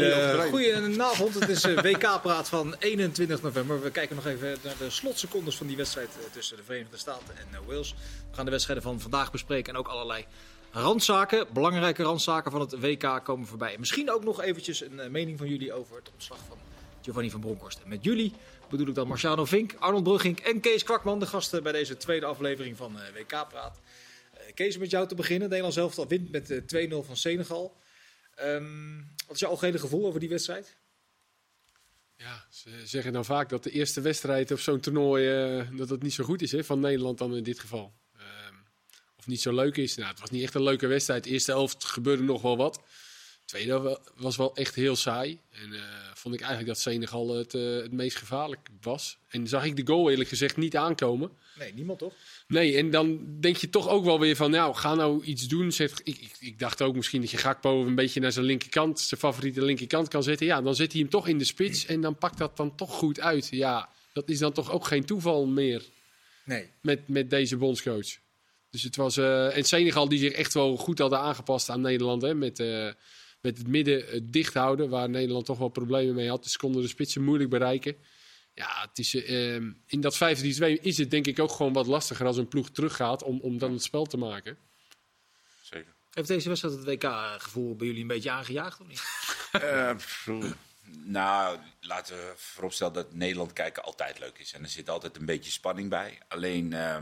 Hele goedenavond. Het is eh, WK-praat van 21 november. We kijken nog even naar de slotsecondes van die wedstrijd eh, tussen de Verenigde Staten en eh, Wales. We gaan de wedstrijden van vandaag bespreken en ook allerlei randzaken, belangrijke randzaken van het WK komen voorbij. En misschien ook nog eventjes een mening van jullie over het ontslag van Giovanni van Bronckhorst. En met jullie bedoel ik dan Marciano Vink, Arnold Brugging en Kees Kwakman, de gasten bij deze tweede aflevering van WK-praat. Kees, met jou te beginnen. Nederland zelf al wint met 2-0 van Senegal. Um, wat is je algehele gevoel over die wedstrijd? Ja, ze zeggen dan vaak dat de eerste wedstrijd op zo'n toernooi uh, dat het niet zo goed is hè, van Nederland dan in dit geval. Um, of niet zo leuk is. Nou, het was niet echt een leuke wedstrijd. De eerste helft gebeurde nog wel wat. De tweede was wel echt heel saai. En uh, vond ik eigenlijk dat Senegal het, uh, het meest gevaarlijk was. En zag ik de goal eerlijk gezegd niet aankomen. Nee, niemand toch? Nee, en dan denk je toch ook wel weer van, nou, ga nou iets doen. Zet, ik, ik, ik, dacht ook misschien dat je Gakpo een beetje naar zijn linkerkant, zijn favoriete linkerkant kan zetten. Ja, dan zet hij hem toch in de spits en dan pakt dat dan toch goed uit. Ja, dat is dan toch ook geen toeval meer nee. met, met deze bondscoach. Dus het was, uh, en Senegal die zich echt wel goed hadden aangepast aan Nederland, hè, met, met het midden uh, dicht houden, waar Nederland toch wel problemen mee had. Dus ze konden de spitsen moeilijk bereiken. Ja, het is, uh, in dat 5-3-2 is het denk ik ook gewoon wat lastiger als een ploeg teruggaat om, om dan het spel te maken. Zeker. Heeft deze wedstrijd het WK-gevoel bij jullie een beetje aangejaagd of niet? uh, nou, laten we vooropstellen dat Nederland kijken altijd leuk is. En er zit altijd een beetje spanning bij. Alleen uh,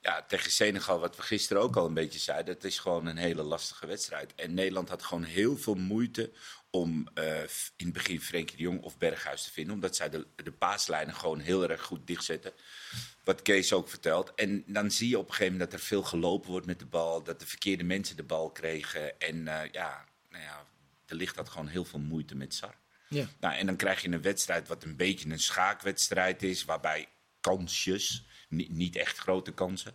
ja, tegen Senegal, wat we gisteren ook al een beetje zeiden, het is gewoon een hele lastige wedstrijd. En Nederland had gewoon heel veel moeite om uh, in het begin Frenkie de Jong of Berghuis te vinden. Omdat zij de, de paaslijnen gewoon heel erg goed dichtzetten. Wat Kees ook vertelt. En dan zie je op een gegeven moment dat er veel gelopen wordt met de bal. Dat de verkeerde mensen de bal kregen. En uh, ja, nou ja, er ligt dat gewoon heel veel moeite met Sar. Ja. Nou, en dan krijg je een wedstrijd wat een beetje een schaakwedstrijd is. Waarbij kansjes, niet, niet echt grote kansen.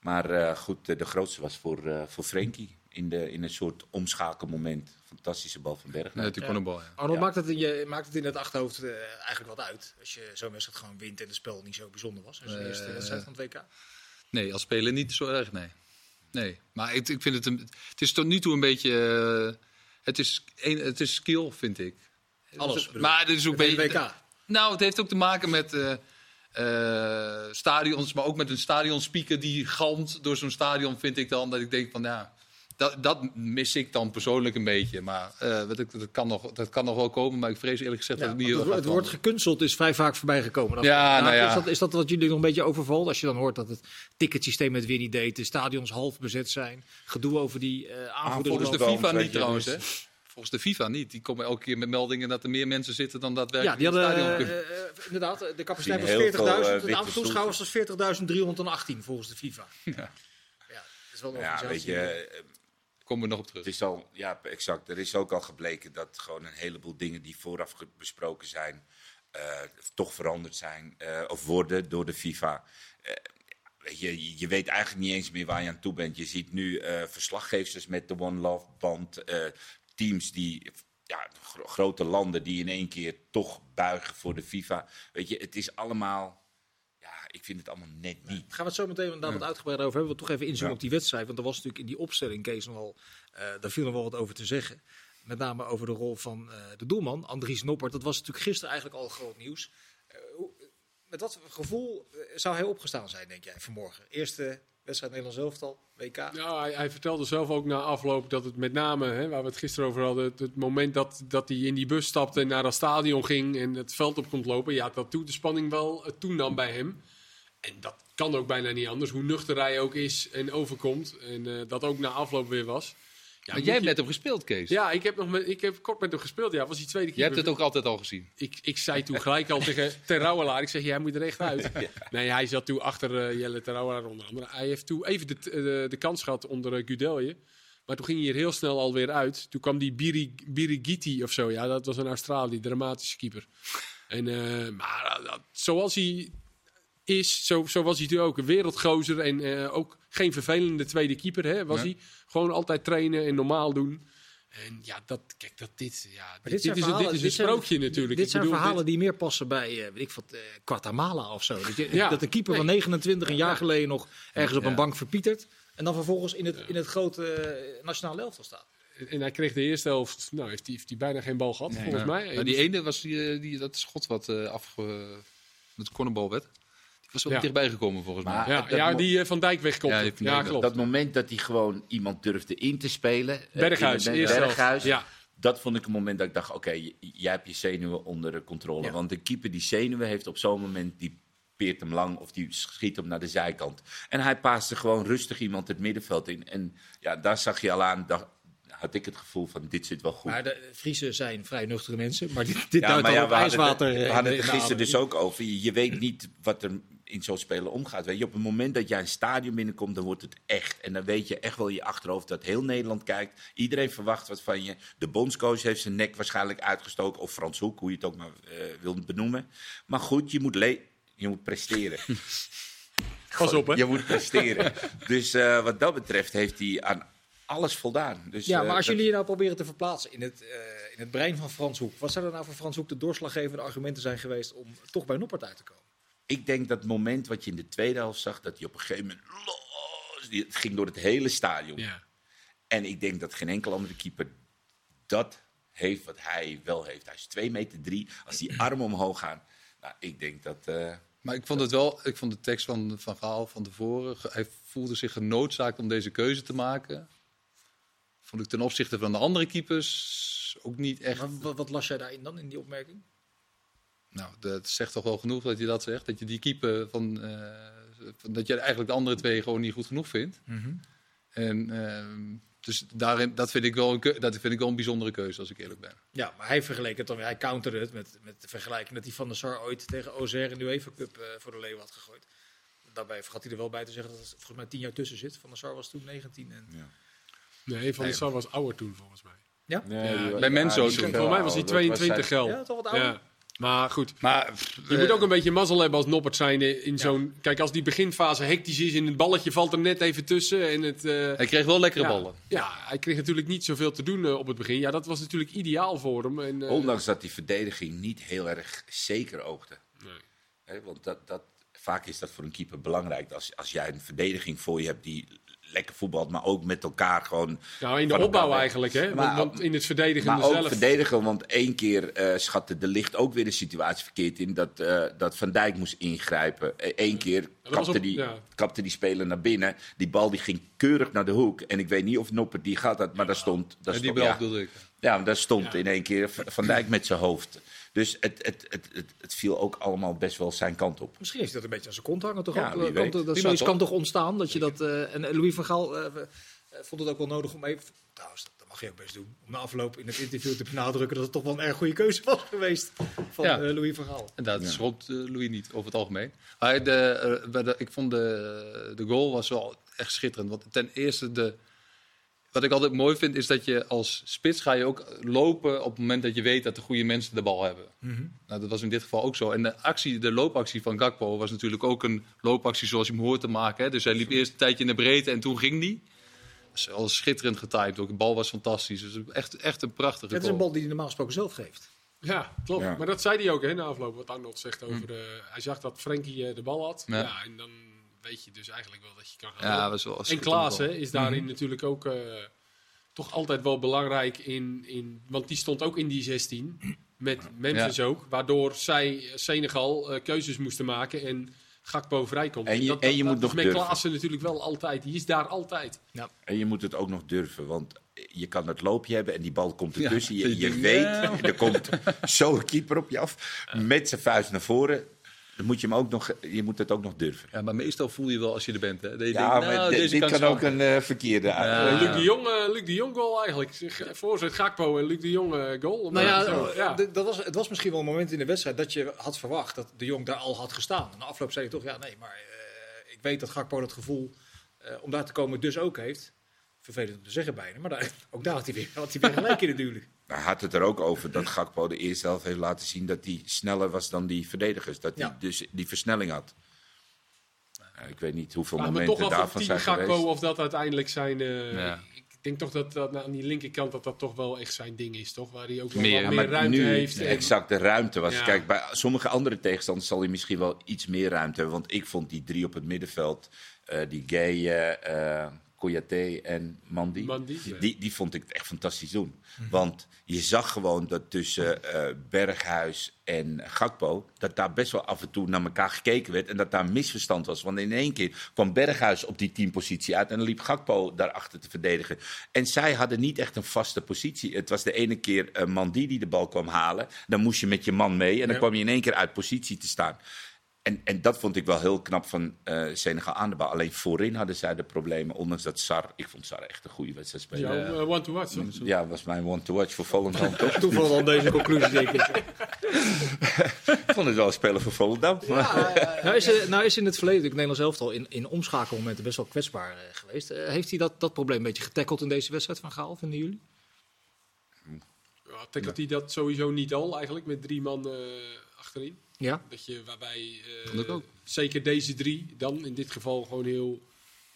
Maar uh, goed, de, de grootste was voor, voor Frenkie in, de, in een soort omschakelmoment. Fantastische bal van Berg. Nee, natuurlijk ja. een bal. Ja. Arnold, maakt, het in je, maakt het in het achterhoofd uh, eigenlijk wat uit? Als je zo'n wedstrijd gewoon wint en het spel niet zo bijzonder was. Als uh, eerste wedstrijd van het WK. Nee, als speler niet zo erg, nee. Nee, maar ik, ik vind het, een, het is tot nu toe een beetje... Uh, het, is een, het is skill, vind ik. Alles. Maar het is ook een beetje... WK. Nou, het heeft ook te maken met... Uh, stadions, maar ook met een stadionspeaker die galmt door zo'n stadion, vind ik dan dat ik denk van ja, dat, dat mis ik dan persoonlijk een beetje. Maar uh, weet ik, dat, kan nog, dat kan nog wel komen, maar ik vrees eerlijk gezegd ja, dat het niet heel Het, het woord gekunsteld is vrij vaak voorbij gekomen. Ja, nou ja. Is, dat, is dat wat jullie nog een beetje overvalt? Als je dan hoort dat het ticketsysteem het weer niet deed, de stadions half bezet zijn, gedoe over die uh, aanvoerders. De FIFA niet trouwens, hè? Volgens de FIFA niet. Die komen elke keer met meldingen dat er meer mensen zitten dan daadwerkelijk ja, die in het hadden, stadion. Uh, inderdaad, de capaciteit was 40.000. Uh, het aantal toeschouwers was 40.318 volgens de FIFA. Ja. ja, dat is wel een ja, weet je, komen we nog op terug. Het is al, ja, exact. Er is ook al gebleken dat gewoon een heleboel dingen die vooraf besproken zijn, uh, toch veranderd zijn uh, of worden door de FIFA. Uh, je, je weet eigenlijk niet eens meer waar je aan toe bent. Je ziet nu verslaggevers met de One Love band, teams die ja, gro grote landen die in één keer toch buigen voor de FIFA. Weet je, het is allemaal ik vind het allemaal net niet. Gaan we het zo meteen inderdaad wat uitgebreider over hebben. We toch even inzoomen ja. op die wedstrijd. Want er was natuurlijk in die opstelling, Kees, nogal, uh, daar viel nog wel wat over te zeggen. Met name over de rol van uh, de doelman, Andries Noppert. Dat was natuurlijk gisteren eigenlijk al groot nieuws. Uh, hoe, met wat gevoel zou hij opgestaan zijn, denk jij, vanmorgen? Eerste wedstrijd Nederlands elftal, WK. Ja, hij, hij, vertelde zelf ook na afloop dat het met name, hè, waar we het gisteren over hadden, het, moment dat, dat hij in die bus stapte en naar dat stadion ging en het veld op komt lopen, ja, dat toen de spanning wel toenam bij hem. En dat kan ook bijna niet anders, hoe nuchter hij ook is en overkomt. En uh, dat ook na afloop weer was. Ja, maar jij hebt je... met hem gespeeld, Kees. Ja, ik heb, nog met, ik heb kort met hem gespeeld. Ja, was die tweede keer. Je hebt het ook altijd al gezien. Ik, ik zei toen gelijk al tegen Terrouwelaar. Ik zeg, jij moet er echt uit. ja. Nee, hij zat toen achter uh, Jelle Terrouwelaar onder andere. Hij heeft toen even de, de, de kans gehad onder uh, Gudelje. Maar toen ging hij er heel snel alweer uit. Toen kwam die Biri, Birigiti of zo. Ja, dat was een Australië, dramatische keeper. En, maar dat, zoals hij is, zo, zo was hij natuurlijk ook een wereldgozer en ook geen vervelende tweede keeper, hè, was ja. hij. Gewoon altijd trainen en normaal doen. En ja, dat, kijk, dat dit, ja, dit, dit, dit, is, dit is een sprookje zijn, natuurlijk. Dit zijn bedoel, verhalen die meer passen bij, uh, weet ik wat, uh, Guatemala of zo. Dat, je, ja. dat een keeper nee. van 29 een jaar ja. geleden nog ergens op een bank verpietert. En dan vervolgens in het, in het grote nationale elftal staat. En hij kreeg de eerste helft, nou, heeft hij heeft hij bijna geen bal gehad, volgens Ja. mij. Maar die ene was die, eh, die, dat schot wat eh af met de cornerbal werd. Was wel Ja. dichtbij gekomen volgens mij. Ja, dat ja, die eh, Van Dijk wegkomt. Ja, klopt. Dat moment dat hij gewoon iemand durfde in te spelen. eh, Berghuis. Berghuis. Ja. Dat vond ik een moment dat ik dacht, oké, jij hebt je zenuwen onder de controle. Ja. Want een keeper die zenuwen heeft op zo'n moment, die peert hem lang of die schiet hem naar de zijkant. En hij paaste gewoon rustig iemand het middenveld in. En ja, daar zag je al aan, dacht, had ik het gevoel van, dit zit wel goed. Maar de Friesen zijn vrij nuchtere mensen. Maar dit, dit Ja, duidt maar al ja, op we hadden ijswater. het, we eh, hadden het de er gisteren dus ook over. Je, je weet niet wat er in zo'n spelen omgaat. Weet je, op het moment dat jij een stadion binnenkomt, dan wordt het echt. En dan weet je echt wel in je achterhoofd dat heel Nederland kijkt. Iedereen verwacht wat van je. De bondscoach heeft zijn nek waarschijnlijk uitgestoken. Of Frans Hoek, hoe je het ook maar eh wilt benoemen. Maar goed, je moet, le- je moet presteren. Pas op, hè. Je moet presteren. dus eh, wat dat betreft heeft hij aan alles voldaan. Dus, Ja, eh, maar als dat- jullie je nou proberen te verplaatsen in het, eh, in het brein van Frans Hoek. Wat zouden nou voor Frans Hoek de doorslaggevende argumenten zijn geweest om toch bij Noppert uit te komen? Ik denk dat het moment wat je in de tweede helft zag, dat hij op een gegeven moment los, die- het ging door het hele stadion. Ja. En ik denk dat geen enkel andere keeper dat heeft wat hij wel heeft. Hij is 2 meter drie. Als die armen omhoog gaan, nou, ik denk dat. eh, Maar ik vond het wel, ik vond de tekst van Van Gaal van tevoren, hij voelde zich genoodzaakt om deze keuze te maken. Vond ik ten opzichte van de andere keepers ook niet echt. Maar wat, wat las jij daarin dan, in die opmerking? Nou, dat zegt toch wel genoeg dat je dat zegt. Dat je die keeper van, eh, van- dat je eigenlijk de andere twee gewoon niet goed genoeg vindt. En ehm, dus daarin, dat vind ik wel een, dat vind ik wel een bijzondere keuze, als ik eerlijk ben. Ja, maar hij vergeleek het dan weer. Hij counterde het met, met de vergelijking dat hij Van der Sar ooit tegen OZR in de UEFA Cup eh, voor de Leeuwen had gegooid. Daarbij vergat hij er wel bij te zeggen dat er volgens mij tien jaar tussen zit. Van der Sar was toen 19. En... Nee, Van der Sar was ouder toen, volgens mij. Ja? Ja, bij Menzo die toen. wel mij was hij ouder. Dat 22 gel. Ja, toch wat ouder? Maar goed, Maar je moet ook een beetje mazzel hebben als Noppert zijnde in zo'n... Kijk, als die beginfase hectisch is en het balletje valt er net even tussen en het... eh, hij kreeg wel lekkere ja, ballen. Ja, hij kreeg natuurlijk niet zoveel te doen eh, op het begin. Ja, dat was natuurlijk ideaal voor hem. En, eh, Ondanks dat die verdediging niet heel erg zeker oogde. nee. Hè, want dat, dat, vaak is dat voor een keeper belangrijk. Als, als jij een verdediging voor je hebt die lekker voetbalt, maar ook met elkaar gewoon. Nou, in de opbouw eigenlijk, hè? Maar- want, want in het verdedigende Maar ook zelf... verdedigen, want één keer eh, schatte de licht ook weer de situatie verkeerd in dat, eh, dat Van Dijk moest ingrijpen. Eén keer kapte, op- die, ja. kapte die speler naar binnen. Die bal die ging keurig naar de hoek. En ik weet niet of Noppert die gaat had, maar daar stond. Daar Ja, die stond bal ja, ik. ja, daar stond Ja. in één keer Van Dijk met zijn hoofd. Dus het, het, het, het, het viel ook allemaal best wel zijn kant op. Misschien heeft hij dat een beetje aan zijn kont hangen. Toch Ja, ook, wie eh, kan, dat zoiets kan toch? ontstaan. Dat je dat, eh, en Louis van Gaal eh, eh, vond het ook wel nodig om even... Trouwens, dat mag je ook best doen. Om na afloop in het interview te benadrukken dat het toch wel een erg goede keuze was geweest van Ja. eh, Louis van Gaal. En dat schroomt eh, Louis niet over het algemeen. Maar de, eh, bij de, ik vond de, de goal was wel echt schitterend. Want ten eerste, de, wat ik altijd mooi vind, is dat je als spits ga je ook lopen op het moment dat je weet dat de goede mensen de bal hebben. Nou, dat was in dit geval ook zo. En de, actie, de loopactie van Gakpo was natuurlijk ook een loopactie zoals je hem hoort te maken. Hè. Dus hij liep eerst een tijdje in de breedte en toen ging die. Dat is wel schitterend getimed ook. De bal was fantastisch. Dus echt, echt een prachtige Het is een bal die hij normaal gesproken zelf geeft. Ja, klopt. Ja. Maar dat zei hij ook hè, na afloop, wat Arnold zegt over de... Hij zag dat Frenkie eh, de bal had. Ja. Ja. en dan weet je dus eigenlijk wel dat je kan gaan Ja, was wel een En is daarin natuurlijk ook eh, toch altijd wel belangrijk in, in... Want die stond ook in die 16, met Memphis ook. Waardoor zij, Senegal, eh, keuzes moesten maken en Gakpo vrijkomt. En je- dat, en je dat- moet dat nog met durven. Klaassen natuurlijk wel altijd. Die is daar altijd. En je moet het ook nog durven, want je kan het loopje hebben en die bal komt ertussen. Ja, je je weet, er komt zo'n keeper op je af met zijn vuist naar voren. Dan moet je, hem ook nog, je moet het ook nog durven. Ja, maar meestal voel je wel als je er bent. Hè? Dat je Ja, denkt, maar nou, deze dit kan kan. ook een eh, verkeerde Ja. Eh, uit. Luc, de Jong, eh, Luc de Jong goal eigenlijk. Voorzet Gakpo en Luc de Jong goal. Nou ja, Zo, d- dat was, het was misschien wel een moment in de wedstrijd dat je had verwacht dat de Jong daar al had gestaan. Na afloop zei je toch, ja nee, maar eh, ik weet dat Gakpo dat gevoel eh, om daar te komen dus ook heeft. Vervelend om te zeggen bijna, maar daar, ook daar had hij weer, had hij weer gelijk in natuurlijk. Hij had het er ook over dat Gakpo de eerste helft heeft laten zien dat hij sneller was dan die verdedigers. Dat hij Ja. dus die versnelling had. Ja, ik weet niet hoeveel Maar momenten daarvan zijn Gakpo geweest. of dat uiteindelijk zijn... eh, Ja. Ik denk toch dat, dat nou, aan die linkerkant dat dat toch wel echt zijn ding is, toch? Waar hij ook wel Meer. wat meer ruimte nu heeft. en- exact de ruimte was. Ja. Kijk, bij sommige andere tegenstanders zal hij misschien wel iets meer ruimte hebben. Want ik vond die drie op het middenveld, eh, die Gay, eh Kouyaté en Mandy. Mandy, ja. Die, die vond ik het echt fantastisch doen. Want je zag gewoon dat tussen eh, Berghuis en Gakpo... dat daar best wel af en toe naar elkaar gekeken werd... en dat daar misverstand was. Want in één keer kwam Berghuis op die teampositie uit... en dan liep Gakpo daarachter te verdedigen. En zij hadden niet echt een vaste positie. Het was de ene keer eh, Mandy die de bal kwam halen. Dan moest je met je man mee en dan Ja. kwam je in één keer uit positie te staan. En, en dat vond ik wel heel knap van eh Senegal aan de bal. Alleen voorin hadden zij de problemen. Ondanks dat Sar, ik vond Sar echt een goede wedstrijd spelen. Ja, eh, one to watch, hoor. was mijn one to watch voor Volendam toch? Toevallig dan deze conclusie, denk ik. ik vond het wel een speler voor Volendam. Nou is, er- nou is in het verleden het Nederlands elftal in, in omschakelmomenten best wel kwetsbaar eh, geweest. Eh, heeft hij dat, dat probleem een beetje getackeld in deze wedstrijd van Gaal, vinden jullie? Ja, tackelt hij dat sowieso niet al eigenlijk met drie man eh, achterin? Ja. Dat je waarbij ook. zeker deze drie dan in dit geval gewoon heel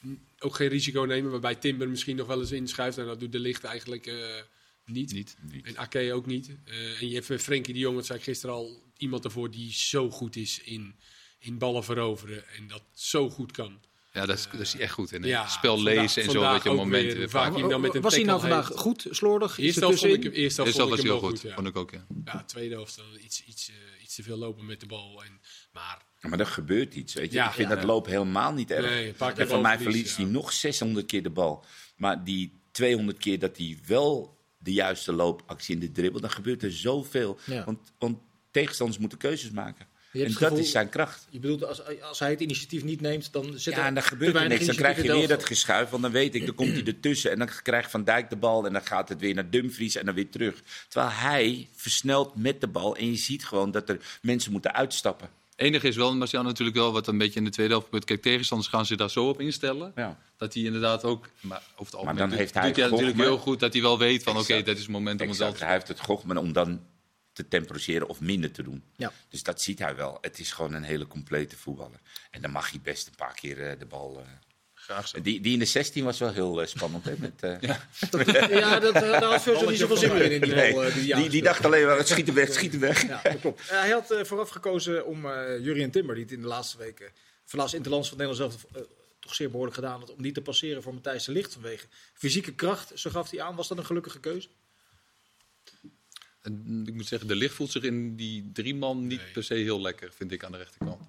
n- ook geen risico nemen. Waarbij Timber misschien nog wel eens inschuift. En dat doet de licht eigenlijk eh, niet. Niet. En Ake ook niet. Eh, en je hebt Frenkie de Jong, dat zei ik gisteren al, iemand ervoor die zo goed is in, in ballen veroveren. En dat zo goed kan. Ja, dat is, dat is echt goed in. hè. Ja, Spel vandaag- lezen en zo, weet je, momenten. weer. vaak. Hij dan met een Was hij nou vandaag heeft. goed, slordig? Er helft vond ik, helft Eerst vond was ik hem heel wel goed. ja. Vond ik ook, ja. Ja, tweede helft dan iets, iets, eh, iets te veel lopen met de bal. En, maar Maar er gebeurt iets. Weet je? Ja, ik vind ja. dat loop helemaal niet erg. Nee, en van mij verliest hij ja. nog 600 keer de bal. Maar die 200 keer dat hij wel de juiste loopactie in de dribbel, dan gebeurt er zoveel. Ja. Want, want tegenstanders moeten keuzes maken. Je En dat gevoel- is zijn kracht. Je bedoelt, als, als hij het initiatief niet neemt, dan zit Ja, er en dan gebeurt er niks. Dan krijg je weer dat geschuif. Want dan weet ik, dan komt hij ertussen. En dan krijgt Van Dijk de bal. En dan gaat het weer naar Dumfries en dan weer terug. Terwijl hij versnelt met de bal. En je ziet gewoon dat er mensen moeten uitstappen. enige is wel, Marciano natuurlijk wel, wat een beetje in de tweede helft gebeurt. Kijk, tegenstanders gaan zich daar zo op instellen. Ja. Dat hij inderdaad ook, maar over het algemeen dan doet, heeft hij doet hij het natuurlijk heel goed. Dat hij wel weet van, oké, dit is het moment om het Exact. te Hij heeft het gochman om dan te temporiseren of minder te doen. Ja. Dus dat ziet hij wel. Het is gewoon een hele complete voetballer. En dan mag hij best een paar keer eh, de bal... eh. Die, die in de 16 was wel heel eh, spannend. Hè? Met, eh, Ja, dat, daar had Virgil niet zoveel zin meer in. Die, nee, bal, eh, die, die, die dacht alleen maar, het schieten weg, het schieten weg. Ja, dat klopt. Hij had eh, vooraf gekozen om eh Jurien Timber, die het in de laatste weken verlaat Interlands van Nederland zelf toch zeer behoorlijk gedaan had, om niet te passeren voor Matthijs de Licht vanwege fysieke kracht. Zo gaf hij aan. Was dat een gelukkige keuze? En ik moet zeggen, de licht voelt zich in die drie man niet Nee. per se heel lekker, vind ik, aan de rechterkant.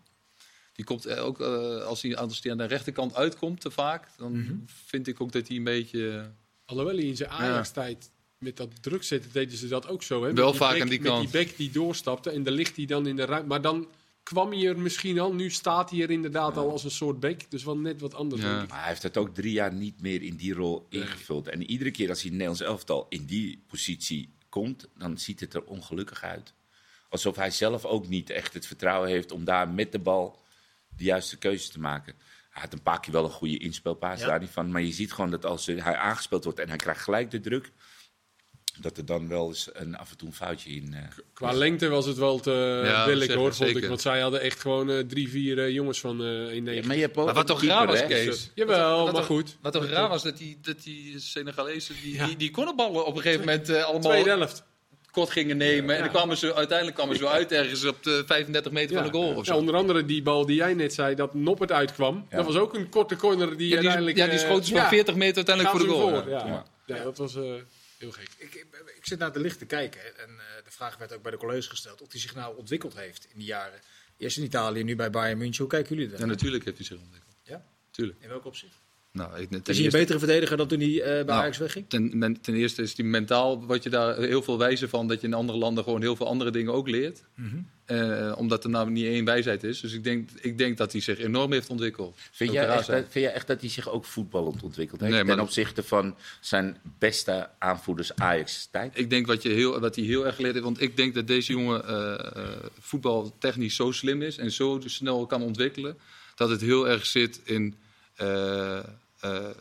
Die komt eh, ook, eh, als hij als hij aan de rechterkant uitkomt, te vaak, dan Mhm. vind ik ook dat hij een beetje... Alhoewel hij in zijn Ajax-tijd met dat druk zetten, deden ze dat ook zo. Hè? Wel Met die vaak aan die met kant. die back die doorstapte en dan ligt hij dan in de ruimte. Maar dan kwam hij er misschien al. Nu staat hij er inderdaad al als een soort back. Dus wel net wat anders. Ja. denk ik. Maar hij heeft het ook drie jaar niet meer in die rol ingevuld. En iedere keer als hij in het Nederlands elftal in die positie komt, dan ziet het er ongelukkig uit. Alsof hij zelf ook niet echt het vertrouwen heeft om daar met de bal de juiste keuzes te maken. Hij had een paar keer wel een goede inspelpaas Ja. daar niet van. Maar je ziet gewoon dat als hij aangespeeld wordt en hij krijgt gelijk de druk, dat er dan wel eens een, af en toe een foutje in. eh, Qua lengte was het wel te Ja, billig zeker, hoor, vond ik. Want zij hadden echt gewoon eh, drie, vier eh, jongens van eh in Ja, maar je hebt ook Maar wat toch raar was? Kees? Jawel, Wat maar toch- goed. Wat toch raar was, dat die, dat die Senegalezen, die, Ja. die, die konden ballen op een gegeven moment eh, allemaal Tweede helft. kort gingen nemen. En Ja. dan kwamen ze, uiteindelijk kwamen ze uit ergens op de 35 meter van de goal of zo. onder andere die bal die jij net zei, dat Noppert uitkwam. Ja. Dat was ook een korte corner die Ja, die, uiteindelijk... ja, die eh, schoten ze van ja, 40 meter uiteindelijk voor de goal. ja. Ja. Ja. dat was eh, heel gek. Ik, ik, ik zit naar de licht te kijken en eh, de vraag werd ook bij de colleges gesteld of hij zich nou ontwikkeld heeft in die jaren. Eerst in Italië, nu bij Bayern München. Hoe kijken jullie Ja, daar? natuurlijk heeft hij zich ontwikkeld. Ja? Tuurlijk. In welk opzicht? Nou, ik, ten, Is hij een betere verdediger dan toen hij eh, bij Nou, Ajax wegging? ten, men- ten eerste is hij mentaal, wat je daar heel veel wijzen van, dat je in andere landen gewoon heel veel andere dingen ook leert. Mhm. Eh, omdat er nou niet één wijsheid is. Dus ik denk, ik denk dat hij zich enorm heeft ontwikkeld. Vind jij, echt dat, vind jij echt dat hij zich ook voetballend ontwikkeld heeft? Nee, maar ten opzichte van zijn beste aanvoerders Ajax-tijd? Ik denk wat, je heel, wat hij heel erg geleerd heeft. Want ik denk dat deze jongen eh, eh, voetbaltechnisch zo slim is en zo snel kan ontwikkelen. Dat het heel erg zit in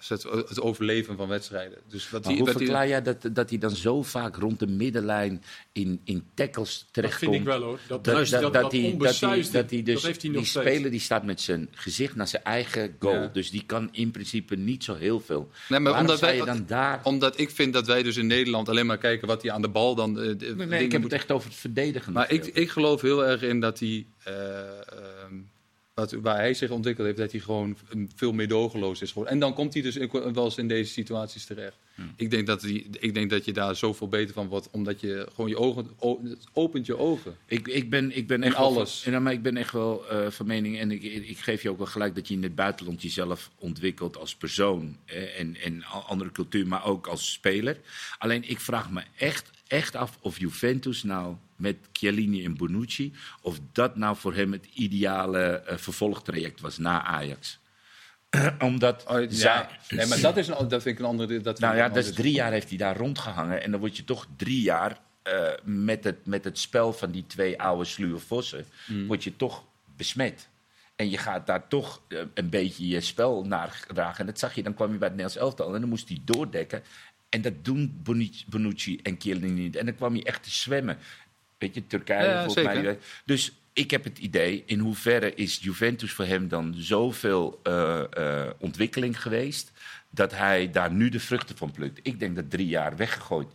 het, het overleven van wedstrijden. Dus wat Maar hij, hoe wat hij- verklaar jij dat, dat hij dan zo vaak rond de middenlijn in, in tackles Dat terechtkomt? vind ik wel hoor. Dat, Dat, dat, dat, dat, dat, dat die, dat, die, dat die dus dat heeft hij die nog steeds. speler die staat met zijn gezicht naar zijn eigen goal. Ja. Dus die kan in principe niet zo heel veel. Nee, maar Waarom omdat wij- je dan daar... Omdat ik vind dat wij dus in Nederland alleen maar kijken wat hij aan de bal dan. eh, Nee, nee, ik heb moet- het echt over het verdedigen. Maar ik, ik geloof heel erg in dat hij. eh, ehm, wat, waar hij zich ontwikkeld heeft, dat hij gewoon veel meedogenloos is geworden. En dan komt hij dus wel eens in deze situaties terecht. Ik, denk dat ik denk dat je daar zoveel beter van wordt, omdat je gewoon je ogen, opent je ogen. Ik, ik, ben, ik ben echt wel alles. Maar ik ben echt wel eh, van mening. En ik, ik geef je ook wel gelijk dat je in het buitenland jezelf ontwikkelt als persoon. eh, en, en andere cultuur, maar ook als speler. Alleen ik vraag me echt, echt af of Juventus nou met Chiellini en Bonucci. of dat nou voor hem het ideale eh, vervolgtraject was na Ajax. Omdat. Oh, ja, zij- nee, maar dat, is een, dat vind ik een andere... Dat nou ja, dat is drie jaar heeft hij daar rondgehangen. En dan word je toch drie jaar eh, met, het, met het spel van die twee oude sluwe vossen... word je toch besmet. En je gaat daar toch eh, een beetje je spel naar dragen. En dat zag je, dan kwam je bij het Nederlands elftal en dan moest hij doordekken. En dat doen Bonucci, Bonucci en Chiellini niet. En dan kwam hij echt te zwemmen. Weet je, Turkije Ja, volgens zeker. mij. Dus ik heb het idee, in hoeverre is Juventus voor hem dan zoveel eh, eh, ontwikkeling geweest... dat hij daar nu de vruchten van plukt. Ik denk dat drie jaar weggegooid,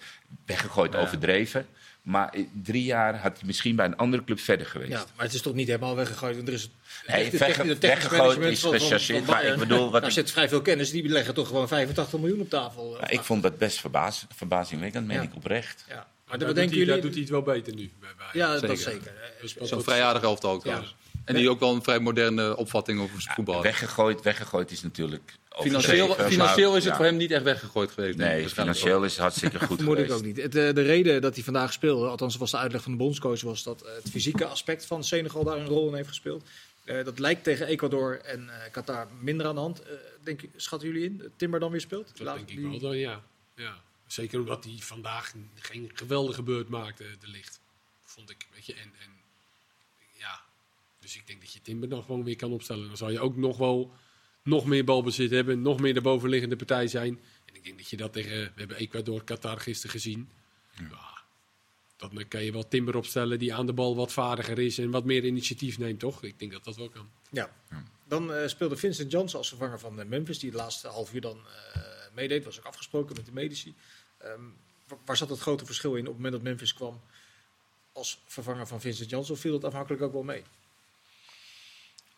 weggegooid overdreven... Maar eh, drie jaar had hij misschien bij een andere club verder geweest. Ja, maar het is toch niet helemaal weggegooid. Want er is Nee, technisch- technisch weggegooid is gechargeerd, van maar ik bedoel, wat Daar ik- zit vrij veel kennis. Die leggen toch gewoon 85 miljoen op tafel. Maar ik vond dat best verbaas, verbazingwekkend, meen Ja. ik oprecht. Ja, maar Daar dat doet, denken daar jullie... doet hij het wel beter nu. Bij, bij. Ja, dat Zeker. zeker. Dat is een vrij aardig elftal ook trouwens. En die ook wel een vrij moderne opvatting over voetbal. had. Weggegooid, weggegooid is natuurlijk. Financieel, financieel is het ja. voor hem niet echt weggegooid geweest. denk ik, Nee, financieel is het hartstikke goed Vermoed ik ook niet. Het, eh, de reden dat hij vandaag speelde, althans was de uitleg van de bondscoach, was dat eh, het fysieke aspect van Senegal daar een rol in heeft gespeeld. Eh, dat lijkt tegen Ecuador en eh, Qatar minder aan de hand. Eh, denk, je- schatten jullie in? dat Timber dan weer speelt? Dat Laat denk ik die- wel dan, ja. ja. Zeker omdat hij vandaag geen geweldige beurt maakte, de licht. Vond ik, weet je. En, en ja, dus ik denk dat je Timber dan gewoon weer kan opstellen. Dan zal je ook nog wel nog meer balbezit hebben, nog meer de bovenliggende partij zijn. En ik denk dat je dat tegen, we hebben Ecuador, Qatar gisteren gezien. Ja. Dan kan je wel Timber opstellen die aan de bal wat vaardiger is en wat meer initiatief neemt, toch? Ik denk dat dat wel kan. Ja. Dan eh, speelde Vincent Janssen als vervanger van eh, Memphis, die de laatste half uur dan eh, meedeed. Was ook afgesproken met de medici. Ehm, wa- waar zat het grote verschil in op het moment dat Memphis kwam als vervanger van Vincent Janssen? Of viel dat afhankelijk ook wel mee?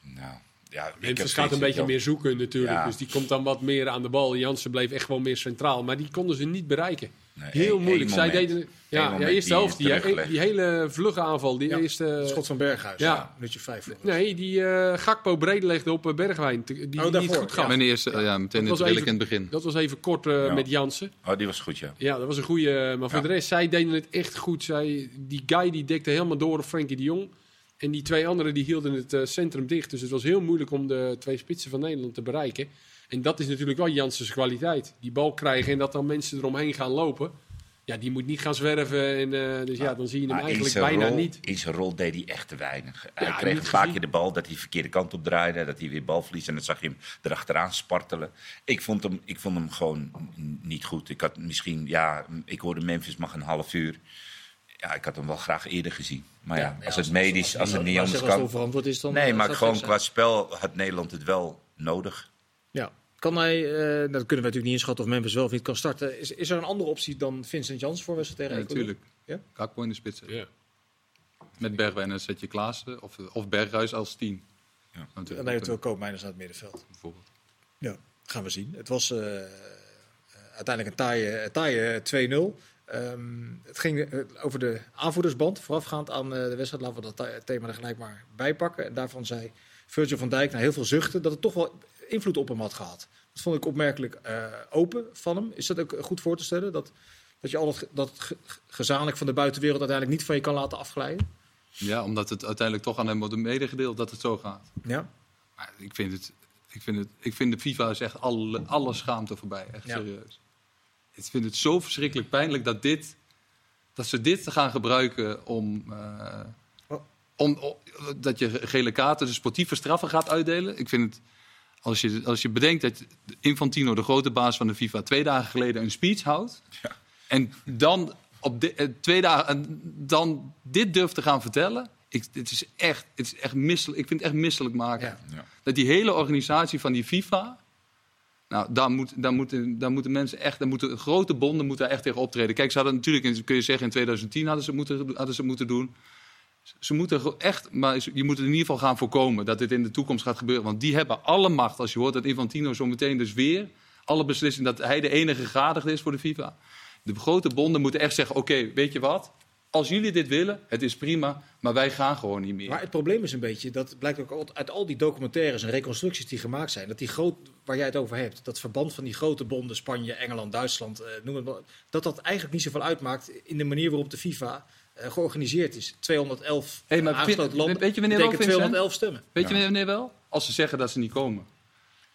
Nou, ja, Memphis gaat een beetje Jan- meer zoeken natuurlijk. Ja. Dus die komt dan wat meer aan de bal. Jansen bleef echt wel meer centraal. Maar die konden ze niet bereiken. Nee, Heel moeilijk. Zij moment. deden... Ja, ja eerste die helft. Die, hele vlugge aanval. Die Ja, eerste... Schot van Berghuis. Ja. Ja. Minuutje vijf. Nee, die eh, Gakpo breed legde op eh, Bergwijn. te- Die, die niet daarvoor, goed gaf. Mijn eerste, ja, meteen Dat was even- in het begin. Dat was even kort eh, Ja. met Jansen. Oh, die was goed, ja. Ja, dat was een goede. Maar voor Ja. de rest, zij deden het echt goed. Zij, die guy die dekte helemaal door op Frenkie de Jong. En die twee anderen die hielden het eh, centrum dicht. Dus het was heel moeilijk om de twee spitsen van Nederland te bereiken. En dat is natuurlijk wel Janssens kwaliteit. Die bal krijgen en dat dan mensen eromheen gaan lopen. Ja, die moet niet gaan zwerven. En, eh, dus ja, dan zie je hem eigenlijk bijna rol- niet. In zijn rol deed hij echt te weinig. Hij kreeg een paar gezien. keer de bal dat hij de verkeerde kant op draaide. Dat hij weer balverlies. En dan zag je hem erachteraan spartelen. Ik vond hem, ik vond hem gewoon niet goed. Ik had misschien, ja, ik hoorde Memphis mag een half uur. Ja, ik had hem wel graag eerder gezien. Maar ja, als het medisch, als het niet anders Als het kan. onverantwoord is, dan... Nee, eh, maar gewoon qua spel had Nederland het wel nodig. Ja. Kan hij, eh, dat kunnen we natuurlijk niet inschatten of Memphis wel of niet kan starten. Is, is er een andere optie dan Vincent Jans voor wedstrijd Ja, tegen Ecuador? natuurlijk. Ja? Gakpo in de spits. Ja. Met Bergwijn en zet je Klaassen of, of Berghuis als tien. Ja. Natuurlijk. En eventueel Koopmeiners aan het middenveld. Bijvoorbeeld. Ja, gaan we zien. Het was eh, eh, uiteindelijk een taaie, taaie 2-0. Ehm, het ging eh, over de aanvoerdersband. Voorafgaand aan eh, de wedstrijd laten we dat thema er gelijk maar bij pakken. En daarvan zei Virgil van Dijk na heel veel zuchten dat het toch wel invloed op hem had gehad. Dat vond ik opmerkelijk eh, open van hem. Is dat ook goed voor te stellen? Dat, dat je al dat, dat gezamenlijk van de buitenwereld uiteindelijk niet van je kan laten afglijden? Ja, omdat het uiteindelijk toch aan hem wordt medegedeeld dat het zo gaat. Ja. Maar ik vind het, ik vind het, ik vind de FIFA is echt alle, alle schaamte voorbij. Echt Ja. serieus. Ik vind het zo verschrikkelijk pijnlijk dat dit, dat ze dit gaan gebruiken om, eh, Oh. om, om- dat je gele kaarten, dus sportieve straffen gaat uitdelen. Ik vind het, als je, als je bedenkt dat Infantino, de grote baas van de FIFA, twee dagen geleden een speech houdt. En dan op de, eh, twee dagen en dan dit durft te gaan vertellen. Ik, het is echt, het is echt misselijk. Ik vind het echt misselijk maken. Ja. Ja. Dat die hele organisatie van die FIFA. Nou, daar, moet, daar, moeten, daar moeten mensen echt, daar moeten grote bonden moeten daar echt tegen optreden. Kijk, ze hadden natuurlijk, kun je zeggen, in 2010 hadden ze, het moeten, hadden ze het moeten doen. Ze moeten echt, maar je moet in ieder geval gaan voorkomen dat dit in de toekomst gaat gebeuren. Want die hebben alle macht. Als je hoort dat Infantino zo meteen dus weer alle beslissingen, dat hij de enige gegadigde is voor de FIFA. De grote bonden moeten echt zeggen: oké, weet je wat? Als jullie dit willen, het is prima, maar wij gaan gewoon niet meer. Maar het probleem is een beetje, dat blijkt ook uit al die documentaires en reconstructies die gemaakt zijn, dat die groot, waar jij het over hebt, dat verband van die grote bonden, Spanje, Engeland, Duitsland, eh, noem het maar, dat dat eigenlijk niet zoveel uitmaakt in de manier waarop de FIFA georganiseerd is. 211 Hey, maar aangesloten landen, weet je wanneer wel, betekent Vincent? 211 stemmen. Weet je wanneer wel? Als ze zeggen dat ze niet komen.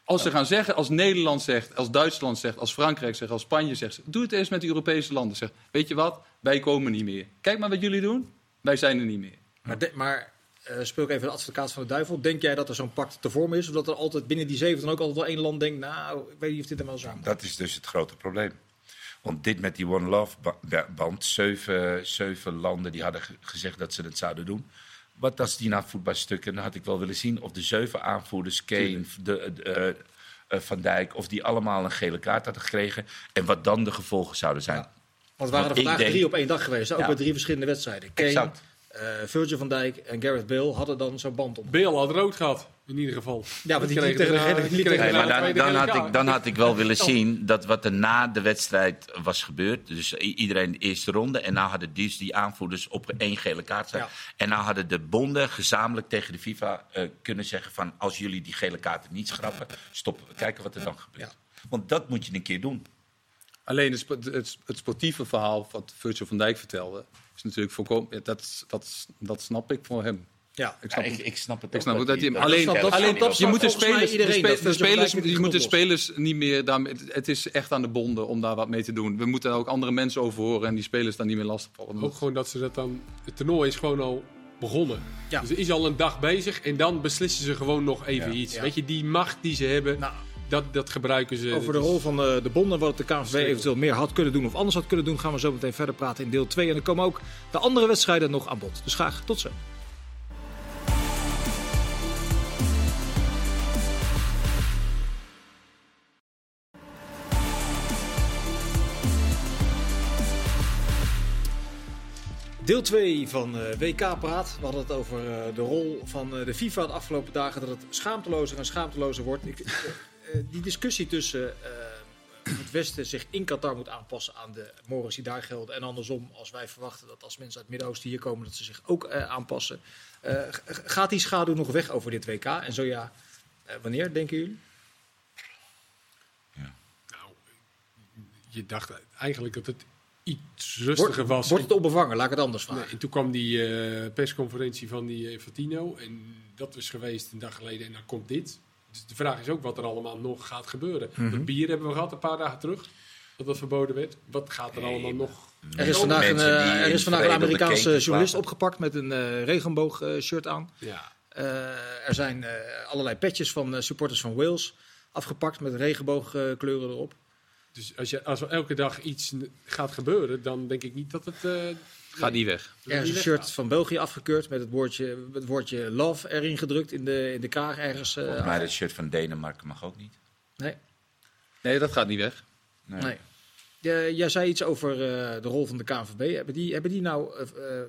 Als ze gaan zeggen, als Nederland zegt, als Duitsland zegt, als Frankrijk zegt, als Spanje zegt, doe het eens met de Europese landen. Zeg, weet je wat? Wij komen niet meer. Kijk maar wat jullie doen. Wij zijn er niet meer. Maar, de- maar eh, speel ik even de advocaat van de duivel. Denk jij dat er zo'n pact te vormen is? Of dat er altijd binnen die zeven dan ook altijd wel één land denkt, nou, ik weet niet of dit er wel zo moet. Dat is dus het grote probleem. Want dit met die One Love ba- ba- band, zeven, zeven landen die hadden ge- gezegd dat ze het zouden doen. Wat als die naar voetbalstukken, dan had ik wel willen zien of de zeven aanvoerders, Kane, de, de, eh, eh, Van Dijk, of die allemaal een gele kaart hadden gekregen. En wat dan de gevolgen zouden zijn. Ja. Want waren er vandaag denk- drie op één dag geweest, hè? ook Ja. bij drie verschillende wedstrijden. Kane, Exact. Eh, Virgil van Dijk en Gareth Bale hadden dan zo'n band op. Beel had rood gehad, in ieder geval. Ja, want die kreeg tegen de die Nee, maar dan, had ik, dan had ik wel willen zien dat wat er na de wedstrijd was gebeurd. Dus iedereen de eerste ronde. En nou hadden dus die aanvoerders op één gele kaart staan. Ja. En nou hadden de bonden gezamenlijk tegen de FIFA eh, kunnen zeggen van... als jullie die gele kaarten niet schrappen, stoppen we. Kijken wat er dan gebeurt. Want dat moet je een keer doen. Alleen het, het, het sportieve verhaal wat Virgil van Dijk vertelde, is natuurlijk voorkomen. Dat, dat, dat snap ik voor hem. Ja. Ik snap, Ja, ik, ik snap het ik ook. snap ook dat hij hem dat- alleen, dat- alleen dat- je moet de spelers, de, iedereen spelers, je moet de spelers niet meer daarmee. Het, is echt aan de bonden om daar wat mee te doen. We moeten daar ook andere mensen over horen en die spelers daar niet meer lastig vallen. Ook gewoon dat ze dat dan... Het toernooi is gewoon al begonnen. Ja. Dus er is al een dag bezig en dan beslissen ze gewoon nog even Ja. iets. Ja. Weet je, die macht die ze hebben, Nou, dat, dat gebruiken ze. over de rol van de, de bonden, wat de KNVB eventueel meer had kunnen doen of anders had kunnen doen, gaan we zo meteen verder praten in deel 2. En dan komen ook de andere wedstrijden nog aan bod. Dus graag tot zo. Deel 2 van eh, WK Praat. We hadden het over eh, de rol van eh, de FIFA de afgelopen dagen. Dat het schaamtelozer en schaamtelozer wordt. Ik, die discussie tussen eh, het Westen zich in Qatar moet aanpassen aan de mores die daar gelden. En andersom, als wij verwachten dat als mensen uit het Midden-Oosten hier komen, dat ze zich ook eh, aanpassen. Eh, gaat die schaduw nog weg over dit WK? En zo ja, eh, wanneer denken jullie? Nou, je dacht eigenlijk dat het iets rustiger was. wordt het onbevangen? Laat ik het anders vragen. Nee, en toen kwam die eh, persconferentie van die eh, Infantino. En dat was geweest een dag geleden. En dan komt dit. Dus de vraag is ook wat er allemaal nog gaat gebeuren. Mhm. Het bier hebben we gehad een paar dagen terug. Dat dat verboden werd. Wat gaat er allemaal nog? Er is vandaag een, eh, er is vandaag een Amerikaanse journalist opgepakt met een eh regenboog-shirt aan. Ja, Eh, er zijn eh, allerlei petjes van eh, supporters van Wales afgepakt met regenboogkleuren erop. dus als, je, als er elke dag iets gaat gebeuren, dan denk ik niet dat het... eh, Gaat niet weg. Er is een shirt van België afgekeurd met het woordje, het woordje love erin gedrukt in de, in de kraag ergens. eh, Volgens mij dat shirt van Denemarken mag ook niet. nee, Nee, dat gaat niet weg. Nee. nee. Jij- jij zei iets over eh, de rol van de KNVB. Hebben die, hebben die nou eh, eh,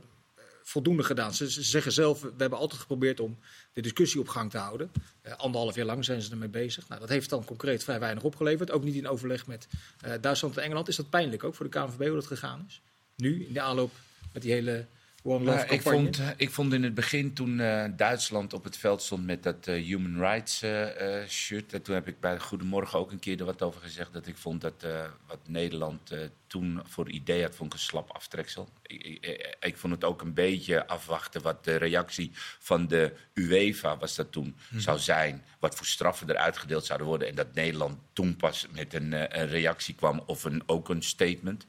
voldoende gedaan? Ze, ze zeggen zelf, we hebben altijd geprobeerd om de discussie op gang te houden. Eh, anderhalf jaar lang zijn ze ermee bezig. Nou, dat heeft dan concreet vrij weinig opgeleverd. Ook niet in overleg met eh, Duitsland en Engeland. Is dat pijnlijk ook voor de KNVB hoe dat gegaan is? Nu, in de aanloop met die hele One Love ik, vond, ik vond in het begin toen eh, Duitsland op het veld stond met dat eh, Human Rights eh, shirt. En toen heb ik bij Goedemorgen ook een keer er wat over gezegd. Dat ik vond dat wat Nederland toen voor idee had, vond ik een slap aftreksel. Ik, ik, ik- vond het ook een beetje afwachten wat de reactie van de UEFA was dat toen zou zijn. Wat voor straffen er uitgedeeld zouden worden. En dat Nederland toen pas met een, eh, een reactie kwam of een, ook een statement.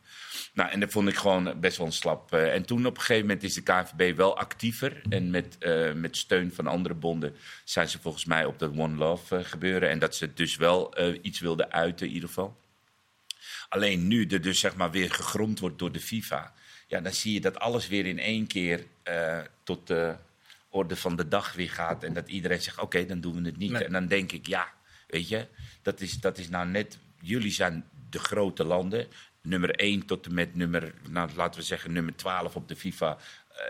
Nou, en dat vond ik gewoon best wel een slap. eh, en toen op een gegeven moment is de KNVB wel actiever. En met, eh, met steun van andere bonden zijn ze volgens mij op dat One Love gebeuren. En dat ze dus wel iets wilden uiten in ieder geval. Alleen nu er dus zeg maar weer gegrond wordt door de FIFA. Ja, dan zie je dat alles weer in één keer eh, tot de orde van de dag weer gaat. En dat iedereen zegt, oké, dan doen we het niet. Nee. En dan denk ik, ja, weet je, dat is, dat is nou net... Jullie zijn de grote landen. Nummer 1 tot en met nummer, nou, laten we zeggen, nummer 12 op de FIFA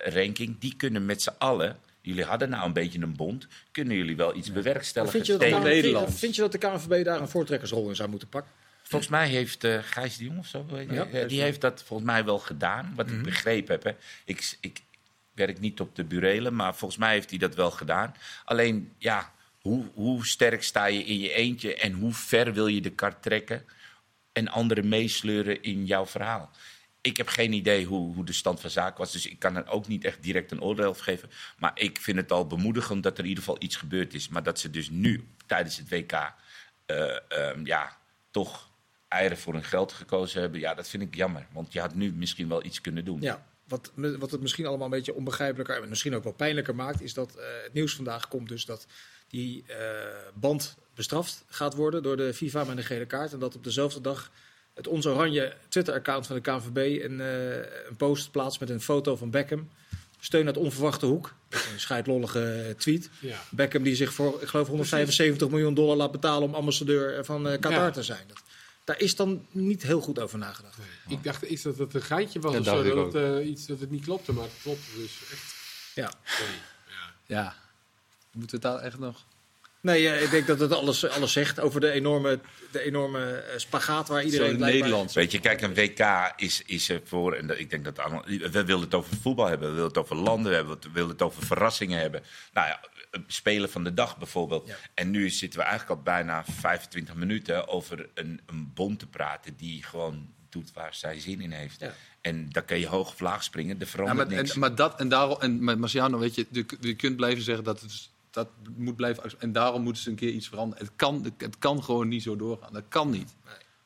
eh, ranking, die kunnen met z'n allen. Jullie hadden nou een beetje een bond. Kunnen jullie wel iets bewerkstelligen? vind, je dat de tegen- KNVB Nederland. vind je dat de KNVB daar een voortrekkersrol in zou moeten pakken? Volgens mij heeft eh Gijs de Jong of zo, weet je, Ja, eh, die heeft dat volgens mij wel gedaan. Wat Mhm. ik begrepen heb. Hè. Ik, ik werk niet op de burelen, maar volgens mij heeft hij dat wel gedaan. Alleen, ja, hoe, hoe sterk sta je in je eentje en hoe ver wil je de kar trekken en anderen meesleuren in jouw verhaal? Ik heb geen idee hoe, hoe de stand van zaken was, dus ik kan er ook niet echt direct een oordeel over geven. Maar ik vind het al bemoedigend dat er in ieder geval iets gebeurd is. Maar dat ze dus nu, tijdens het WK, eh, ehm, ja, toch eieren voor hun geld gekozen hebben. Ja, dat vind ik jammer. Want je had nu misschien wel iets kunnen doen. Ja, wat, wat het misschien allemaal een beetje onbegrijpelijker en misschien ook wel pijnlijker maakt, is dat eh, het nieuws vandaag komt dus dat die eh, band bestraft gaat worden door de FIFA met een gele kaart. En dat op dezelfde dag het Ons Oranje Twitter-account van de KNVB een, eh, een post plaatst met een foto van Beckham. Steun uit onverwachte hoek. Een scheidlollige tweet. Ja. Beckham die zich voor, ik geloof, 175 miljoen dollar laat betalen om ambassadeur van eh, Qatar Ja. te zijn. Dat, daar is dan niet heel goed over nagedacht. Ik dacht iets dat het een geintje was of zo. Dat, het, eh, iets, dat het niet klopte, maar het klopte dus echt. Ja. Sorry. Ja. Ja. Moeten we het daar echt nog... Nee, ik denk dat het alles, alles zegt over de enorme, de enorme eh, spagaat waar iedereen Zo blijkbaar- Nederlands. Weet je, kijk, een WK is, is er voor, en ik denk dat allemaal, we willen het over voetbal hebben, we willen het over landen hebben, we willen het over verrassingen hebben. Nou ja, een spelen van de dag bijvoorbeeld. Ja. En nu zitten we eigenlijk al bijna 25 minuten over een, een bond te praten die gewoon doet waar zij zin in heeft. Ja. En dan kun je hoog of laag springen, er Ja, verandert maar, niks. en, maar dat en daarom, en maar Marciano, weet je, je, je kunt blijven zeggen dat het dat moet blijven en daarom moeten ze een keer iets veranderen. Het kan, het kan gewoon niet zo doorgaan. Dat kan niet.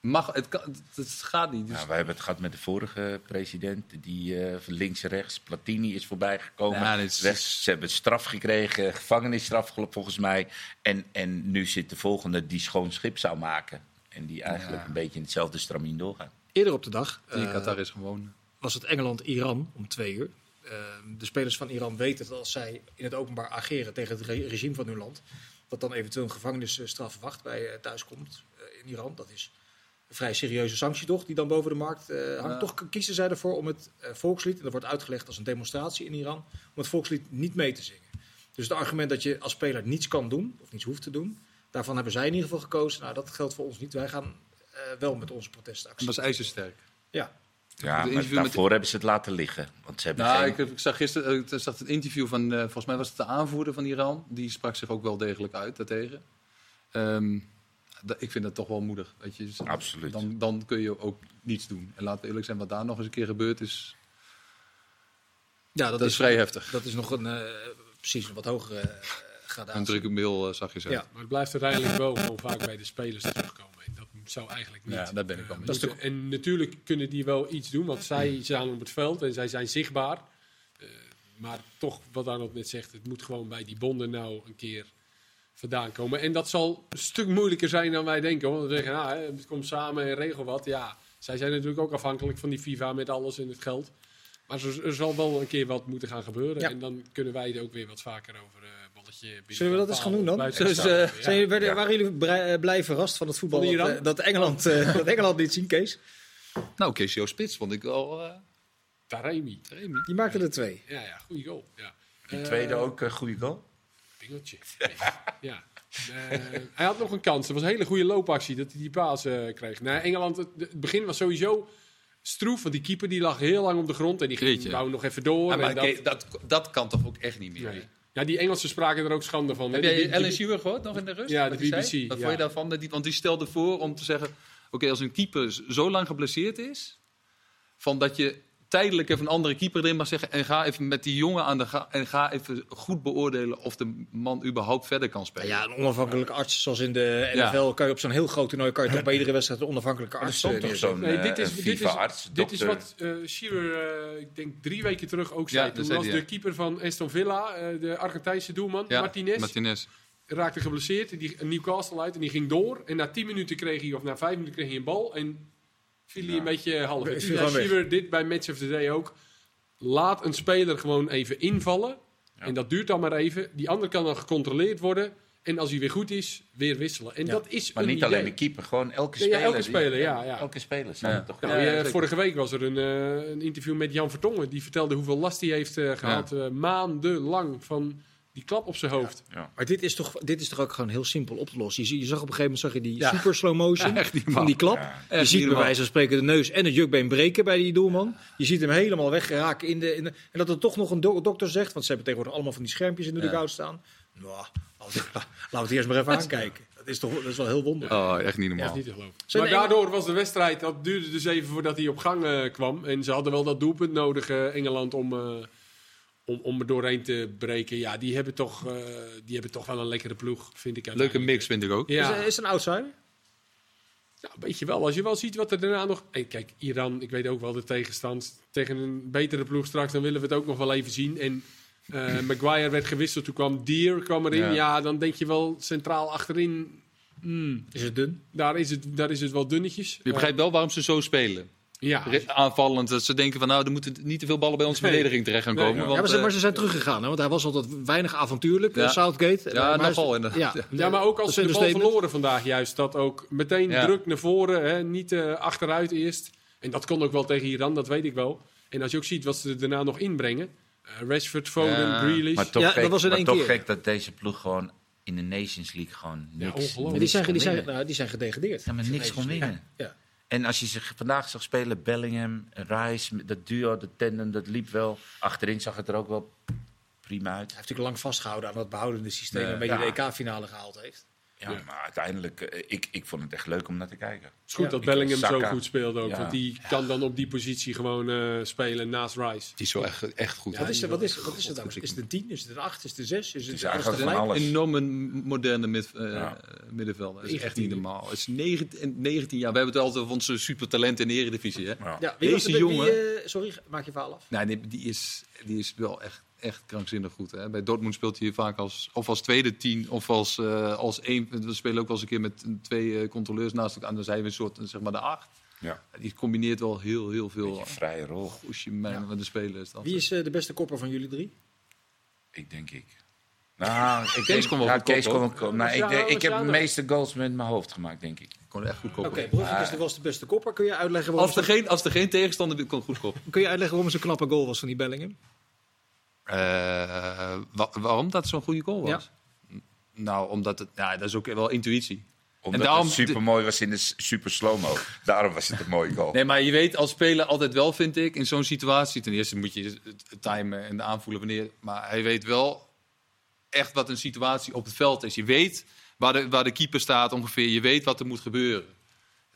Mag, het, kan, het gaat niet. Dus, Nou, wij hebben het gehad met de vorige president, die eh, van links en rechts, Platini is voorbij gekomen. Ja, dit is- Rechts, ze hebben straf gekregen, gevangenisstraf volgens mij. En, en nu zit de volgende die schoon schip zou maken. En die eigenlijk Ja. een beetje in hetzelfde stramien doorgaat. Eerder op de dag die eh, Qatar is gewoon. was het Engeland-Iran om twee uur. Eh, de spelers van Iran weten dat als zij in het openbaar ageren tegen het re- regime van hun land, dat dan eventueel een gevangenisstraf wacht bij eh, thuiskomt eh, in Iran. Dat is een vrij serieuze sanctie toch, die dan boven de markt eh, hangt. Ja. Toch kiezen zij ervoor om het eh, volkslied, en dat wordt uitgelegd als een demonstratie in Iran, om het volkslied niet mee te zingen. Dus het argument dat je als speler niets kan doen, of niets hoeft te doen, daarvan hebben zij in ieder geval gekozen. Nou, dat geldt voor ons niet. Wij gaan eh, wel met onze En protestactie. was ijzersterk. Ja, Ja, maar interview met- daarvoor hebben ze het laten liggen. Want ze hebben Nou, geen... ik, ik zag gisteren eh, ik zag het interview van, eh, volgens mij was het de aanvoerder van Iran. Die sprak zich ook wel degelijk uit daartegen. Ehm, ik vind dat toch wel moedig. Weet je. Dus Absoluut. Dan, dan kun je ook niets doen. En laten we eerlijk zijn, wat daar nog eens een keer gebeurd is, ja dat, is vrij heftig. Dat is nog een eh, precies een wat hogere uh, Een drukke mail eh, zag je zo. Ja. Maar het blijft uiteindelijk wel gewoon vaak bij de spelers terugkomen. En dat zou eigenlijk niet. Ja, daar ben ik wel mee. En natuurlijk kunnen die wel iets doen, want zij staan op het veld en zij zijn zichtbaar. Eh, maar toch, wat Arnold net zegt, het moet gewoon bij die bonden nou een keer vandaan komen. En dat zal een stuk moeilijker zijn dan wij denken. Want we zeggen, nou, hè, het komt samen en regel wat. Ja, zij zijn natuurlijk ook afhankelijk van die FIFA met alles en het geld. Maar er, zal wel een keer wat moeten gaan gebeuren. Ja. En dan kunnen wij er ook weer wat vaker over eh balletje binnen Zullen we dat eens gaan doen dan? Dus, eh, Ja. zijn jullie, werden, Ja. waren jullie blij, eh, blij verrast van het voetbal Van dat, dat, Engeland, eh, dat Engeland niet zien, Kees? Nou, Casio Spits vond ik wel... eh Taremi. Die maakte er twee. Ja, ja, goede goal. Ja. Die tweede ook een goede goal. Ja. Eh, hij had nog een kans. Het was een hele goede loopactie dat hij die paas eh, kreeg. Nee, Engeland, het, het begin was sowieso stroef. Want die keeper die lag heel lang op de grond. En die ging, Jeetje. wou nog even door. Ja, maar en dat, dat, dat kan toch ook echt niet meer? nee. Ja, die Engelsen spraken er ook schande van. Heb jij Shearer gehoord nog in de rust? Ja, de BBC, zei? Wat ja. vond je daarvan? Dat die, want die stelde voor om te zeggen... Oké, als een keeper zo lang geblesseerd is... Van dat je tijdelijk even een andere keeper erin mag zeggen... en ga even met die jongen aan de ga en ga even goed beoordelen... of de man überhaupt verder kan spelen. Ja, een onafhankelijke arts zoals in de Ja. NFL kan je op zo'n heel groot toernooi kan je toch bij iedere wedstrijd een onafhankelijke arts stond eh, toch zo'n Nee, dit eh, is, dit is, FIFA-arts, dit is dokter. wat eh Shearer, eh, ik denk drie weken terug ook zei. dat Toen zei was de ja. keeper van Aston Villa, eh, de Argentijnse doelman, Ja, Martinez. Martinez. raakte geblesseerd. Die, een Newcastle uit en die ging door. En na 10 minuten kreeg hij, of na 5 minuten kreeg hij een bal. En viel hij Ja. een beetje half. Dit bij Match of the Day ook. Laat een speler gewoon even invallen. En dat duurt dan maar even. Die ander kan dan gecontroleerd worden. En als hij weer goed is, weer wisselen. En Ja. dat is Maar een niet idee. alleen de keeper, gewoon elke Ja, speler. elke die- speler, ja, ja. Elke speler. Ja. toch? Nou, Ja, zeker. vorige week was er een, eh, een interview met Jan Vertongen. Die vertelde hoeveel last hij heeft eh, gehad. eh, maandenlang van die klap op zijn hoofd. Maar dit is, toch, dit is toch ook gewoon heel simpel op te lossen. Je, je zag op een gegeven moment zag je die Ja. super slow motion Ja, van die klap. Ja. je Echt ziet bij wijze van spreken de neus en het jukbeen breken bij die doelman. Je ziet hem helemaal weggeraken in de, in de... En dat er toch nog een do- dokter zegt, want ze hebben tegenwoordig allemaal van die schermpjes in de Ja. dugout staan. Nou, laten we, het eerst maar even aankijken. Dat is, toch, dat is wel heel wonderlijk. Oh, echt niet normaal. is niet te geloven. Zijn maar Engel- daardoor was de wedstrijd, dat duurde dus even voordat hij op gang eh, kwam. En ze hadden wel dat doelpunt nodig, eh, Engeland, om, eh, om, om er doorheen te breken. Ja, die hebben, toch, eh, die hebben toch wel een lekkere ploeg, vind ik. Leuke mix vind ik ook. Ja, Is, is het een outsider? Ja, een beetje wel. Als je wel ziet wat er daarna nog... Hey, kijk, Iran, ik weet ook wel de tegenstand. Tegen een betere ploeg straks, dan willen we het ook nog wel even zien. En eh, Maguire werd gewisseld, toen kwam Dier kwam erin. Ja. Ja. dan denk je wel centraal achterin... hmm, Is het dun? daar, is het, daar is het wel dunnetjes. Je begrijpt wel waarom ze zo spelen. Ja, Aanvallend. Dat ze denken van nou, er moeten niet te veel ballen bij onze Nee. verdediging terecht gaan Nee, komen. ja. want, ja, maar, ze, eh, maar ze zijn teruggegaan, hè? want hij was altijd weinig avontuurlijk, Ja. eh, Southgate. Ja, maar nogal inderdaad. Ja. Ja, maar ook als ze de bal verloren vandaag juist. Dat ook meteen Ja. druk naar voren, hè, niet eh, achteruit eerst. En dat kon ook wel tegen Iran, dat weet ik wel. En als je ook ziet wat ze er daarna nog inbrengen. eh, Rashford, Foden, Ja. Grealish. Maar toch, Ja, dat gek, was in maar één toch keer. gek dat deze ploeg gewoon in de Nations League gewoon niks. Maar die zijn, die, zijn, nou, die zijn gedegradeerd. Ja, maar niks kon winnen. Ja. En als je ze vandaag zag spelen, Bellingham, Rice, dat duo, dat tandem, dat liep wel. Achterin zag het er ook wel prima uit. Hij heeft natuurlijk lang vastgehouden aan dat behoudende systeem waarmee hij de EK-finale gehaald heeft. Ja, maar uiteindelijk, eh, ik, ik vond het echt leuk om naar te kijken. Het is goed Ja, dat ik- Bellingham zo goed speelt ook. Ja. Want die kan dan op die positie gewoon eh, spelen naast Rice. Die is wel echt, echt goed. wat, is, die het- wat, is, wat is het nou? Is het een 10? Is het een 8? Is het een 6? Is het, is eigenlijk alles van alles. enorme moderne mid, eh, Ja. middenvelder. Dat is echt 19. niet normaal. Het is 19, 19 jaar. We hebben het altijd over onze supertalenten in de Eredivisie. Hè? Ja. Deze de- jongen- eh, sorry, maak je verhaal af. Nee, nee, die, is, die is wel echt, echt krankzinnig goed. Hè? Bij Dortmund speelt hij vaak als, of als tweede tien of als, eh, als één. We spelen ook wel eens een keer met twee eh, controleurs naast elkaar. En dan zijn we een soort, zeg maar, de acht. Ja. Die combineert wel heel, heel veel. Beetje vrije rol, Als je mij met de spelers. Dan. Wie is eh, de beste kopper van jullie drie? ik denk ik. Nou, ik Kees denk, kon wel Kees kon wel. Nou, ik, ik heb de meeste goals met mijn hoofd gemaakt, denk ik. kon echt goed Oké, koppen. Is de- was de beste kopper. Kun je uitleggen waarom, Als er, ze- geen, als er geen tegenstander wil, kon goed koppen. kun je uitleggen waarom het zo'n knappe goal was van die Bellingham? Eh, wa- waarom dat zo'n goede goal was? Nou, omdat het, ja, dat is ook wel intuïtie. Omdat En daarom- het super mooi was in de super slow-mo. Daarom was het een mooie goal. Nee, maar je weet als speler altijd wel, vind ik, in zo'n situatie. Ten eerste moet je het het timen en aanvoelen wanneer. Maar hij weet wel echt wat een situatie op het veld is. Je weet waar de, waar de keeper staat ongeveer. Je weet wat er moet gebeuren.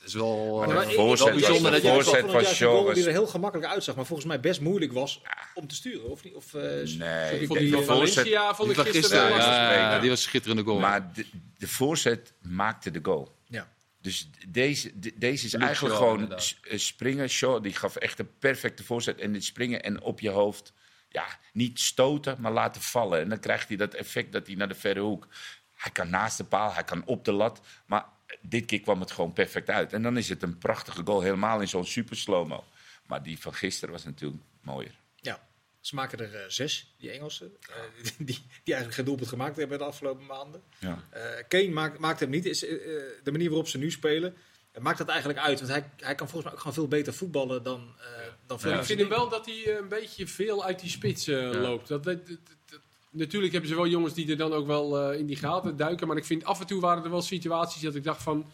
Het is wel, Maar eh, de Maar ik- voorzet ik- dat ik- je- voorzet van die er heel gemakkelijk uitzag, maar volgens mij best moeilijk was om te sturen, of niet? Of, eh, Nee, ik Vond denk die de van voorzet- vond ik gisteren ja, die was een schitterende goal. Maar de, de voorzet maakte de goal. Ja. Dus deze, de- deze is Luke eigenlijk Shaw, gewoon inderdaad. springen. Shaw die gaf echt een perfecte voorzet. En het springen en op je hoofd, ja, niet stoten, maar laten vallen. En dan krijgt hij dat effect dat hij naar de verre hoek. Hij kan naast de paal, hij kan op de lat. Maar dit keer kwam het gewoon perfect uit. En dan is het een prachtige goal, helemaal in zo'n super slow-mo. Maar die van gisteren was natuurlijk mooier. ja. Ze maken er eh, zes, die Engelsen, eh, die, die eigenlijk geen doelpunt gemaakt hebben de afgelopen maanden. Ja. Eh, Kane maakt, maakt hem niet. Is, de manier waarop ze nu spelen, maakt dat eigenlijk uit. Want hij, hij kan volgens mij ook gewoon veel beter voetballen dan, eh dan veel Ja, ik vind hem wel dat hij een beetje veel uit die spits eh, loopt. Dat, dat- dat- dat- natuurlijk hebben ze wel jongens die er dan ook wel eh, in die gaten duiken. Maar ik vind af en toe waren er wel situaties dat ik dacht van...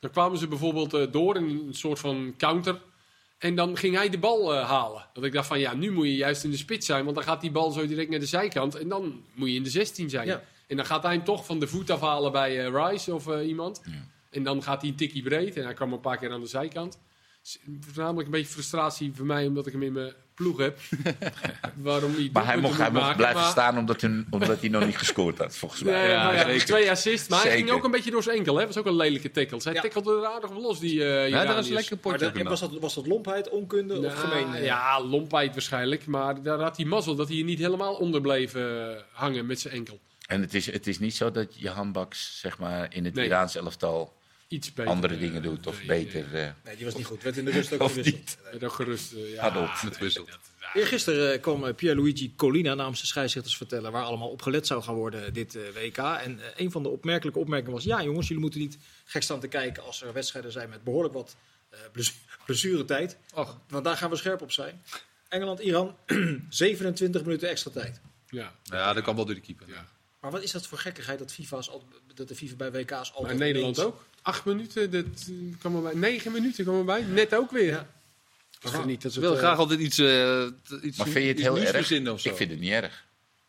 Dan kwamen ze bijvoorbeeld eh, door in een soort van counter. En dan ging hij de bal eh, halen. Dat ik dacht van ja, nu moet je juist in de spits zijn. Want dan gaat die bal zo direct naar de zijkant. En dan moet je in de 16 zijn. Ja. En dan gaat hij hem toch van de voet afhalen bij eh, Rice of eh, iemand. En dan gaat hij een tikkie breed. En hij kwam een paar keer aan de zijkant. Dus, Voornamelijk een beetje frustratie voor mij, omdat ik hem in mijn ploeg heb. Waarom niet? Maar hij mocht, hij mocht maken, blijven maar- staan omdat, hij- omdat hij nog niet gescoord had, volgens mij. Nee, Ja, zeker. twee assists. Maar hij ging Zeker. ook een beetje door zijn enkel. Hè? was ook een lelijke tackle. Hij Ja. tackelde er aardig op los, die eh ja, dat was een lekker potje. dat- was, dat, was dat lompheid, onkunde of Nou, gemeen? eh? Ja, lompheid waarschijnlijk. Maar daar had hij mazzel dat hij niet helemaal onder bleef eh, hangen met zijn enkel. En het is, het is niet zo dat je handbaks zeg maar, in het Nee. Iraans elftal iets beter. andere eh, dingen doet of beter. nee. eh, Nee, die was niet goed. Werd in de rust ook Of gewisseld. Werd ook gerust. eh, ja, Had op. Met wissel. Eergisteren eh, kwam Pierluigi Colina namens de scheidsrechters vertellen waar allemaal op gelet zou gaan worden dit WK. En een van de opmerkelijke opmerkingen was: ja, jongens, jullie moeten niet gek staan te kijken als er wedstrijden zijn met behoorlijk wat eh blessu- blessuretijd. Och, Want daar gaan we scherp op zijn. Engeland-Iran, 27 minuten extra tijd. ja. ja, dat kan wel door de keeper. Ja. Maar wat is dat voor gekkigheid dat, FIFA's al, dat de FIFA bij WK's altijd Maar in Nederland ineens- ook. Acht minuten, dat eh, kwam erbij. Negen minuten kwam erbij. Net ook weer. Ja. Ik niet dat willen eh, graag altijd iets, eh, iets maar vind je het heel erg? verzinnen of zo. Ik vind het niet erg.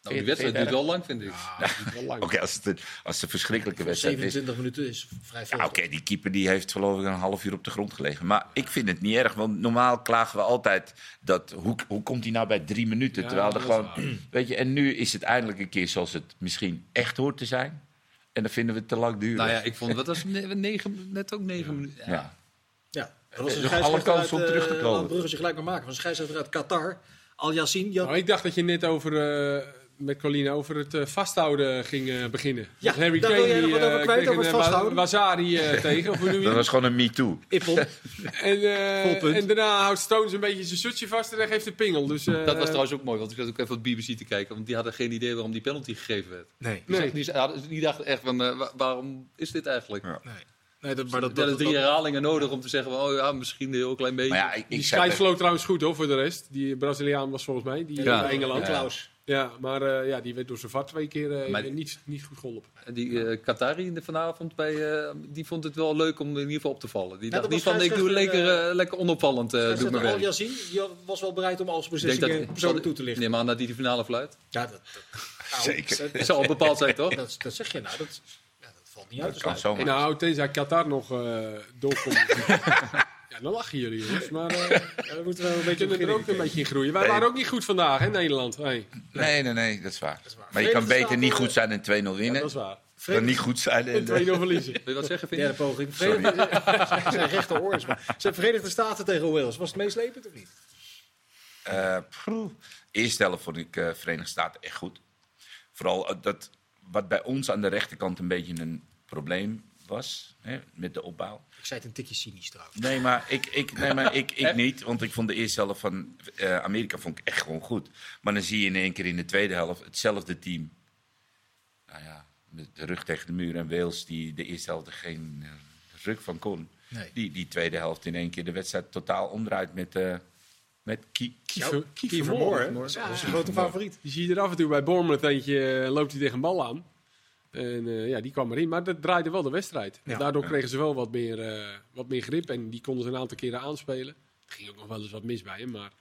Nou, die wedstrijd duurt wel lang, vind ik. Ja, dat lang. Oké, als, het een- als het een verschrikkelijke wedstrijd is. 27 minuten is vrij veel. Ja, Oké, die keeper die heeft geloof ik een half uur op de grond gelegen. Maar ik vind het niet erg, want normaal klagen we altijd dat hoe, hoe komt hij nou bij drie minuten? Ja, terwijl er dat gewoon, weet je, en nu is het eindelijk een keer zoals het misschien echt hoort te zijn. En dan vinden we het te lang duren. Nou ja, ik vond, wat was het, ne- negen, net ook negen minuten. Ja. Ja. Ja, dat was een nog alle kansen om uit, terug te eh, komen. een bruggetje gelijk maar maken. Van een scheidsrechter uit Qatar, Al Yassin. Die had- Nou, ik dacht dat je net over, eh, met Colina over het eh, vasthouden ging eh, beginnen. Ja, Want Harry daar Kane wil jij nog die, wat over eh, kwijt, over vasthouden? Wazari eh, tegen, of hoe noem je Dat was gewoon een me-too. Ippel. En, eh, en daarna houdt Stones een beetje zijn sutje vast en hij geeft een pingel. Dus, eh, Dat was trouwens ook mooi, want ik zat ook even op BBC te kijken. Want die hadden geen idee waarom die penalty gegeven werd. Nee. Die, Nee. die, hadden- die dachten echt van, wa- waarom is dit eigenlijk? Ja. nee. nee dat, maar dat, Die hadden dat, drie herhalingen nodig om te zeggen, van, oh ja, misschien een heel klein beetje. Maar ja, ik, Die ik trouwens goed hoor, voor de rest. Die Braziliaan was volgens mij, die Ja. Engeland. Ja. Ja, maar eh, ja, die werd door zijn vat twee keer eh, Maar- niet, niet goed geholpen. En die eh Qatari in de vanavond, bij, eh, die vond het wel leuk om in ieder geval op te vallen. Die Ja, dacht dat niet van, ik doe lekker, lekker onopvallend, eh doe werk. Yassin die was wel bereid om al zijn Ik denk beslissingen persoonlijk toe te lichten. Neem aan dat die de finale fluit. Ja, dat, dat, nou, Zeker. Dat, Dat zal al bepaald zijn, toch? dat, dat zeg je nou. Dat, ja, dat valt niet uit te dat kan sluiten. zomaar. Nou, tenzij Qatar nog eh doorkomt. ja, dan lachen jullie jongens. Maar eh, we moeten wel een beetje er ook een beetje in groeien. Wij Nee. waren ook niet goed vandaag, hè, Nederland. Hey, Nee, nee, nee, dat is waar. is waar. Maar je kan beter niet goed zijn en 2-0 ja, winnen. dat is waar. Dan niet goed zijn en... En 2-0 verliezen. Wil je wat zeggen, vind Derde poging. Verenigde, zijn rechteroor is maar. Zijn Verenigde Staten tegen Wales. Was het meeslepend of niet? Eh, eerste helft vond ik eh Verenigde Staten echt goed. Vooral eh, dat wat bij ons aan de rechterkant een beetje een probleem was hè, met de opbouw. Ik zei het een tikje cynisch trouwens. Nee, maar ik, ik, nee, maar ik, ik niet. Want ik vond de eerste helft van eh, Amerika vond ik echt gewoon goed. Maar dan zie je in één keer in de tweede helft hetzelfde team. Nou ja, met de rug tegen de muur en Wales die de eerste helft er geen eh, ruk van kon. Nee. Die, die tweede helft in één keer de wedstrijd totaal omdraait met, eh met Kie- Kiefer, Kiefer Kiefer Moore. Dat is een grote favoriet. Die zie je er af en toe bij Bournemouth eentje, loopt hij tegen een bal aan. En eh, ja, die kwam erin. Maar dat draaide wel de wedstrijd. Ja. Daardoor kregen ze wel wat meer, eh, wat meer grip. En die konden ze een aantal keren aanspelen. Er ging ook nog wel eens wat mis bij hem. Maar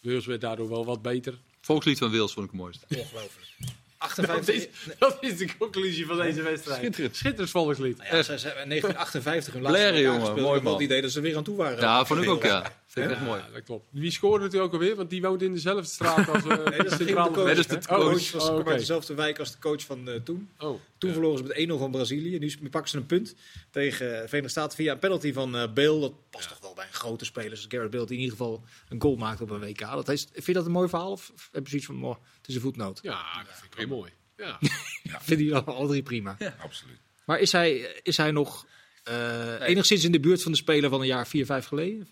Wales werd daardoor wel wat beter. Volkslied van Wils vond ik het mooiste. Ongelooflijk. Dat 58. is, dat is de conclusie van deze wedstrijd. Schitterend. Schitterend volkslied. Nou ja, ze hebben in 1958 hun laatste WK jongen, gespeeld. mooi, man. het idee dat ze weer aan toe waren. Ja, vond ik ook, ja. Vind ik echt mooi. Ja, dat klopt. Wie scoorde natuurlijk ook alweer? Want die woont in dezelfde straat als uh, Nee, dat is de coach. Nee, dat is de hè? coach. coach was Oh, oké. uit dezelfde wijk als de coach van eh, toen. Oh, Toen ja. verloren ze met 1-0 van Brazilië. Nu nu pakken ze een punt tegen uh, Verenigde Staten via een penalty van eh Bale. Dat past toch wel bij een grote speler zoals Gareth Bale die in ieder geval een goal maakt op een WK. Dat is, vind je dat een mooi verhaal of heb je zoiets van, oh, het is een voetnoot? Ja, dat vind ik wel mooi. Ja. Vinden jullie alle drie prima. Absoluut. Maar is hij, is hij nog eh, enigszins in de buurt van de speler van een jaar 4, 5 geleden?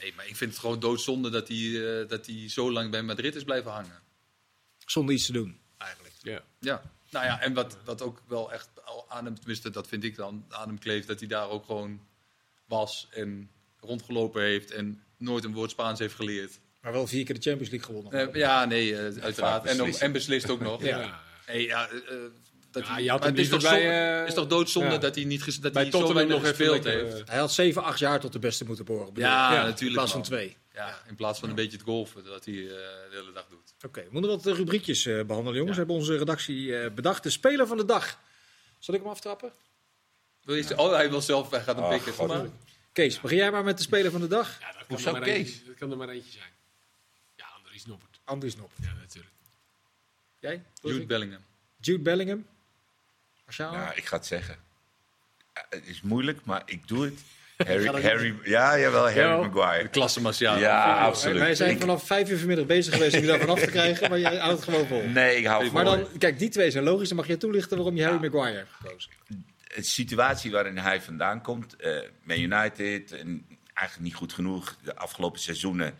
Nee, maar ik vind het gewoon doodzonde dat hij, eh, dat hij zo lang bij Madrid is blijven hangen. Zonder iets te doen, eigenlijk. ja. Ja. Nou ja, en wat, wat ook wel echt aan hem, tenminste dat vind ik dan, aan hem kleeft, dat hij daar ook gewoon was en rondgelopen heeft en nooit een woord Spaans heeft geleerd. Maar wel vier keer de Champions League gewonnen. Eh, ja, nee, eh, uiteraard. En, beslissen. en beslist ook nog. Ja. Ja. Hey, ja, eh, dat Ja, hij- je had maar hem het is toch, liever zonde, bij, eh, is toch doodzonde ja. dat hij, niet dat Bij hij zo Tottenham weinig nog gespeeld heeft. Hij had 7, 8 jaar tot de beste moeten behoren. Ja, natuurlijk, In plaats van. 2. Ja, in plaats van een beetje het golfen dat hij eh, de hele dag doet. Oké, we moeten wat rubriekjes eh, behandelen, jongens. We hebben onze redactie eh, bedacht. De speler van de dag. Zal ik hem aftrappen? Wil je, Oh, hij wil zelf, hij gaat een Oh, pikken. God. Maar, Kees, begin jij maar met de speler van de dag. Ja, dat kan, Hoezo er maar Kees? eentje, dat kan er maar eentje zijn. Ja, Andries Noppert. Andries Nop. Ja, natuurlijk. Jij? Jude Bellingham. Jude Bellingham. Marciano? Nou, ik ga het zeggen. Eh, Het is moeilijk, maar ik doe het. Harry, Harry, ja, jawel, Harry Jawel. Maguire. Klasse Marciano. Ja, Wij- absoluut. Wij zijn Ik- vanaf vijf uur vanmiddag bezig geweest om je daarvan af te krijgen, maar jij houdt het gewoon vol. Nee, ik hou Maar van dan, kijk, die twee zijn logisch. Dan mag je toelichten waarom je Harry Ja. Maguire hebt gekozen. de situatie waarin hij vandaan komt, eh Man United, en eigenlijk niet goed genoeg. De afgelopen seizoenen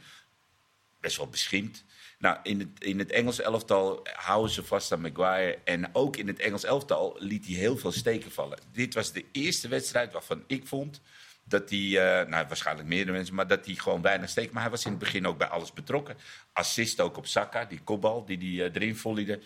best wel beschimd. Nou, in het, in het Engels elftal houden ze vast aan Maguire. En ook in het Engels elftal liet hij heel veel steken vallen. Dit was de eerste wedstrijd waarvan ik vond dat hij, eh, nou waarschijnlijk meerdere mensen, maar dat hij gewoon weinig steek. Maar hij was in het begin ook bij alles betrokken. Assist ook op Saka, die kopbal die hij eh, erin volliede.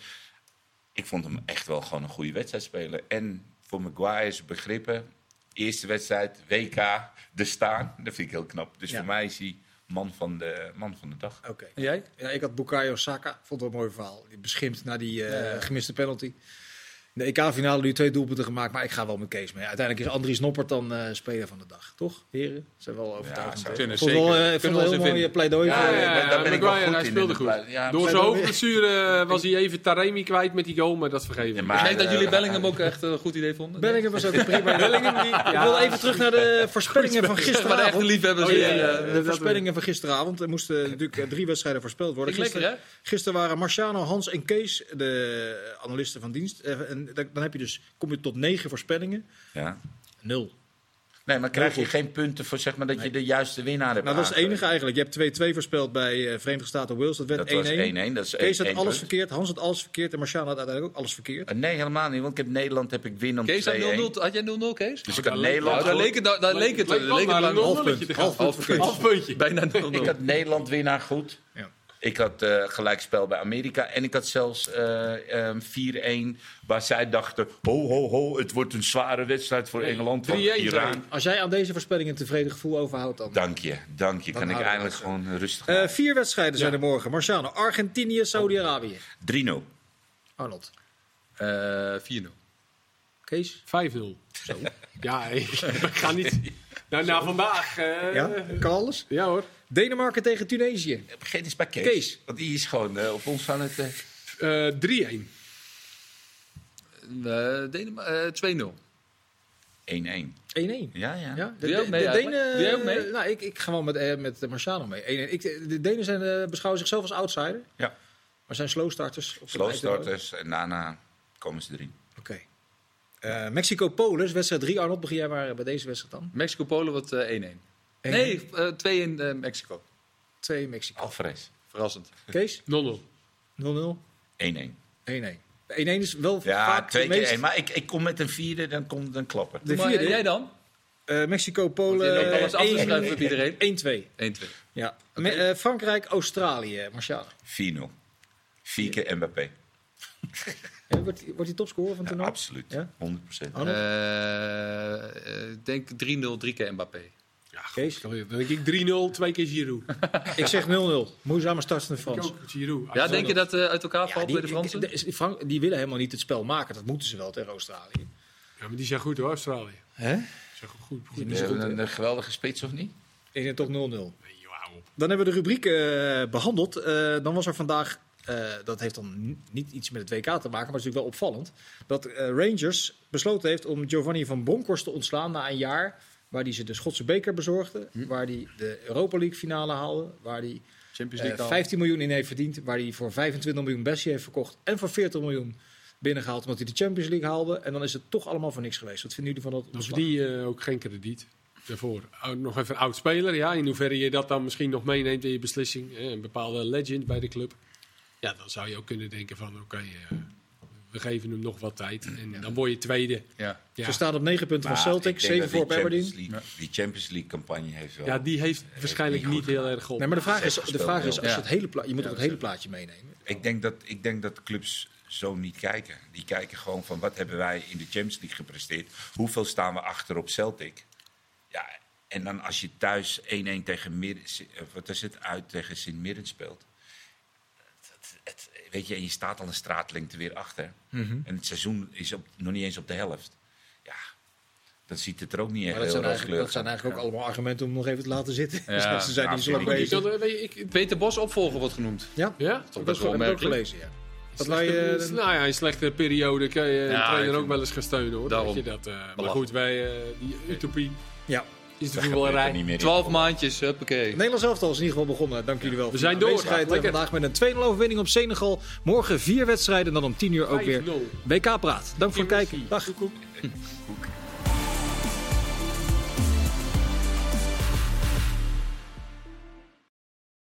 Ik vond hem echt wel gewoon een goede wedstrijd spelen. En voor Maguire's begrippen, eerste wedstrijd, WK, de staan. Dat vind ik heel knap. Dus Ja. voor mij is hij man van de, man van de dag. Oké. En jij? Ja, ik had Bukayo Saka. Vond het wel een mooi verhaal. Die beschimpt na die eh, gemiste penalty. In de EK-finale nu twee doelpunten gemaakt, maar ik ga wel met Kees mee. Uiteindelijk is Andries Noppert dan eh, speler van de dag, toch? Heren? Zijn wel kunnen, Ik vond wel, zeker. ik vond Kunnen wel we een ons heel in mooi pleidooi. Ja, voor- ja, ja, daar ben ik wel goed hij in, speelde in goed. ja, Door zijn hoofdblessure eh, was hij even Taremi kwijt met die goal, maar dat vergeven. Ja, maar- Ik denk dat jullie Bellingham ook echt een goed idee vonden. Bellingham was ook een prima. Bellingham die, Ik wil even terug naar de voorspellingen van Maar de echte gisteravond. liefhebbers. Die, ja, ja. eh, De voorspellingen van gisteravond. Er moesten natuurlijk drie wedstrijden voorspeld worden. Gisteren waren Marciano, Hans en Kees de analisten van dienst. En dan dan heb je dus, kom je tot negen voorspellingen. Ja. Nul. Nee, maar krijg je geen punten voor zeg maar, dat je de juiste winnaar hebt Nou, dat is het enige eigenlijk. Je hebt 2-2 voorspeld bij eh, Verenigde Staten Wales. Dat werd 1-1. Dat was 1-1. Dat is Kees had alles punt. verkeerd, Hans had alles verkeerd en Marciano had uiteindelijk ook alles verkeerd. Eh, Nee, helemaal niet. Want ik heb Nederland heb ik win om 2-1. Kees had 0-0. Had jij 0-0, Kees? Dus ik had Nederland... Nou, daar leek het, daar leek het, leek het een half puntje. Half puntje. Bijna 0-0. Ik had Nederland winnaar goed. Ik had eh gelijkspel bij Amerika. En ik had zelfs eh, ehm, 4-1. Waar zij dachten: ho, ho, ho, het wordt een zware wedstrijd voor Nee, Engeland. Van 3-1 Iran. Als jij aan deze voorspelling een tevreden gevoel overhoudt, dan... Dank je, dank je. Dan Kan ik eindelijk het gewoon rustig Eh, maken. vier wedstrijden zijn er morgen. Marciano, Argentinië, Saudi-Arabië. 3-0. Arnold. Eh, 4-0. Kees? 5-0. Zo. Ja, ik ga niet. Nou, na vandaag. eh, Ja? Kan alles? Ja hoor. Denemarken tegen Tunesië. Begin eens bij Kees. Kees. Want die is gewoon eh, op ons van het... eh, Eh 3-1. Eh, Denema- eh, 2-0. 1-1. 1-1. Ja, ja. Ja, Doe jij ook mee eigenlijk? Doe jij ook mee? Nou, ik, ik ga wel met, eh, met Marciano mee. 1-1. Ik, de Denen zijn, eh, beschouwen zichzelf als outsider. Ja. Maar zijn slow starters. de Slow starters en daarna komen ze erin. Oké. Eh, Mexico-Polen, is wedstrijd 3. Arnold, begin jij maar bij deze wedstrijd dan? Mexico-Polen wordt eh, 1-1. Nee, eh 2 in eh, Mexico. 2 Mexico. Alvarez. Verrassend. Kees? 0-0. 0-0. 1-1. 1-1. 1-1 is wel Ja, vaak twee keer meest... 1. Maar ik, ik kom met een vierde, dan komt het een klapper. De vierde. jij dan? Eh, Mexico-Polen. Want je loopt alles af te 1 schuiven met iedereen. 1-2. 1-2. Ja. Me- eh, Frankrijk-Australië, Marciano. 4-0. Vier keer Mbappé. Ja, wordt, wordt hij topscorer van Ja, toernooi? absoluut. Ja? 100%. Arnold? Eh, eh, Ik denk 3-0, drie keer Mbappé. Ja, Kees? Dan denk ik 3-0, twee keer Giroud. Ik zeg 0-0. Moeizame start van de Ik Frans. ook, Giroud. Ja, denk je dat het uit elkaar valt die, bij de Fransen? die- die- Frank- die willen helemaal niet het spel maken. Dat moeten ze wel tegen Australië. Ja, maar die zijn goed hoor, Australië. Hè? Die zijn goed. goed, zo goed, een, een geweldige spits of niet? Ik denk toch 0-0. Nee, joh, hou op. Dan hebben we de rubriek eh, behandeld. Eh, dan was er vandaag, eh, dat heeft dan niet iets met het WK te maken, maar het is natuurlijk wel opvallend. Dat eh, Rangers besloten heeft om Giovanni van Bronckhorst te ontslaan na een jaar. Waar hij ze de Schotse beker bezorgde. Waar hij de Europa League finale haalde. Waar hij Champions eh, League al. 15 miljoen in heeft verdiend. Waar hij voor 25 miljoen Bessie heeft verkocht. En voor 40 miljoen binnengehaald omdat hij de Champions League haalde. En dan is het toch allemaal voor niks geweest. Wat vinden jullie van dat Dan ontslag? verdien je ook geen krediet daarvoor. Nog even oud speler, ja. In hoeverre je dat dan misschien nog meeneemt in je beslissing. Een bepaalde legend bij de club. Ja, dan zou je ook kunnen denken van oké, eh, we geven hem nog wat tijd. En dan word je tweede. Ja. Ja, Ze staan op 9 punten van Celtic, ik denk 7 dat voor op die Champions Aberdeen. League- Die Champions League campagne heeft wel... ja die heeft waarschijnlijk niet heel erg op. Nee, maar de vraag is, de vraag is als je ja. het hele pla- je moet Ja, ook het hele plaatje meenemen. Ik denk, dat, ik denk dat clubs zo niet kijken. Die kijken gewoon van wat hebben wij in de Champions League gepresteerd. Hoeveel staan we achter op Celtic? Ja, en dan als je thuis 1-1 tegen Mir eh, wat is het, uit tegen Sint Mirren speelt. Weet je, en je staat al een straatlengte weer achter. Mhm. En het seizoen is op, nog niet eens op de helft. Ja, dan ziet het er ook niet echt dat heel zijn, eigenlijk, rooskleurig dat zijn uit. eigenlijk ook allemaal argumenten om nog even te laten zitten. Ja, Ze zijn niet zo lang absoluut. Ik, bezig. dat, Peter Bos opvolger wordt genoemd. Ja, ja? dat best heb wel ik ook gelezen. Ja. Wat Slechte- wij, eh, nou ja, in slechte periode kun je Ja, een trainer ook wel eens gaan steunen hoor. Daarom. Je dat, eh, maar goed, wij, eh, die utopie. ja. Is de Dat voetballerij. gebeurt er niet meer in. 12 maandjes, huppakee. Nederlands elftal is in ieder geval begonnen. Dank jullie wel. voor zijn de door. Vandaag met een 2-0 overwinning op Senegal. Morgen vier wedstrijden en dan om 10 uur ook weer 5-0. WK Praat. Dank voor het kijken. Dag. Koek, koek.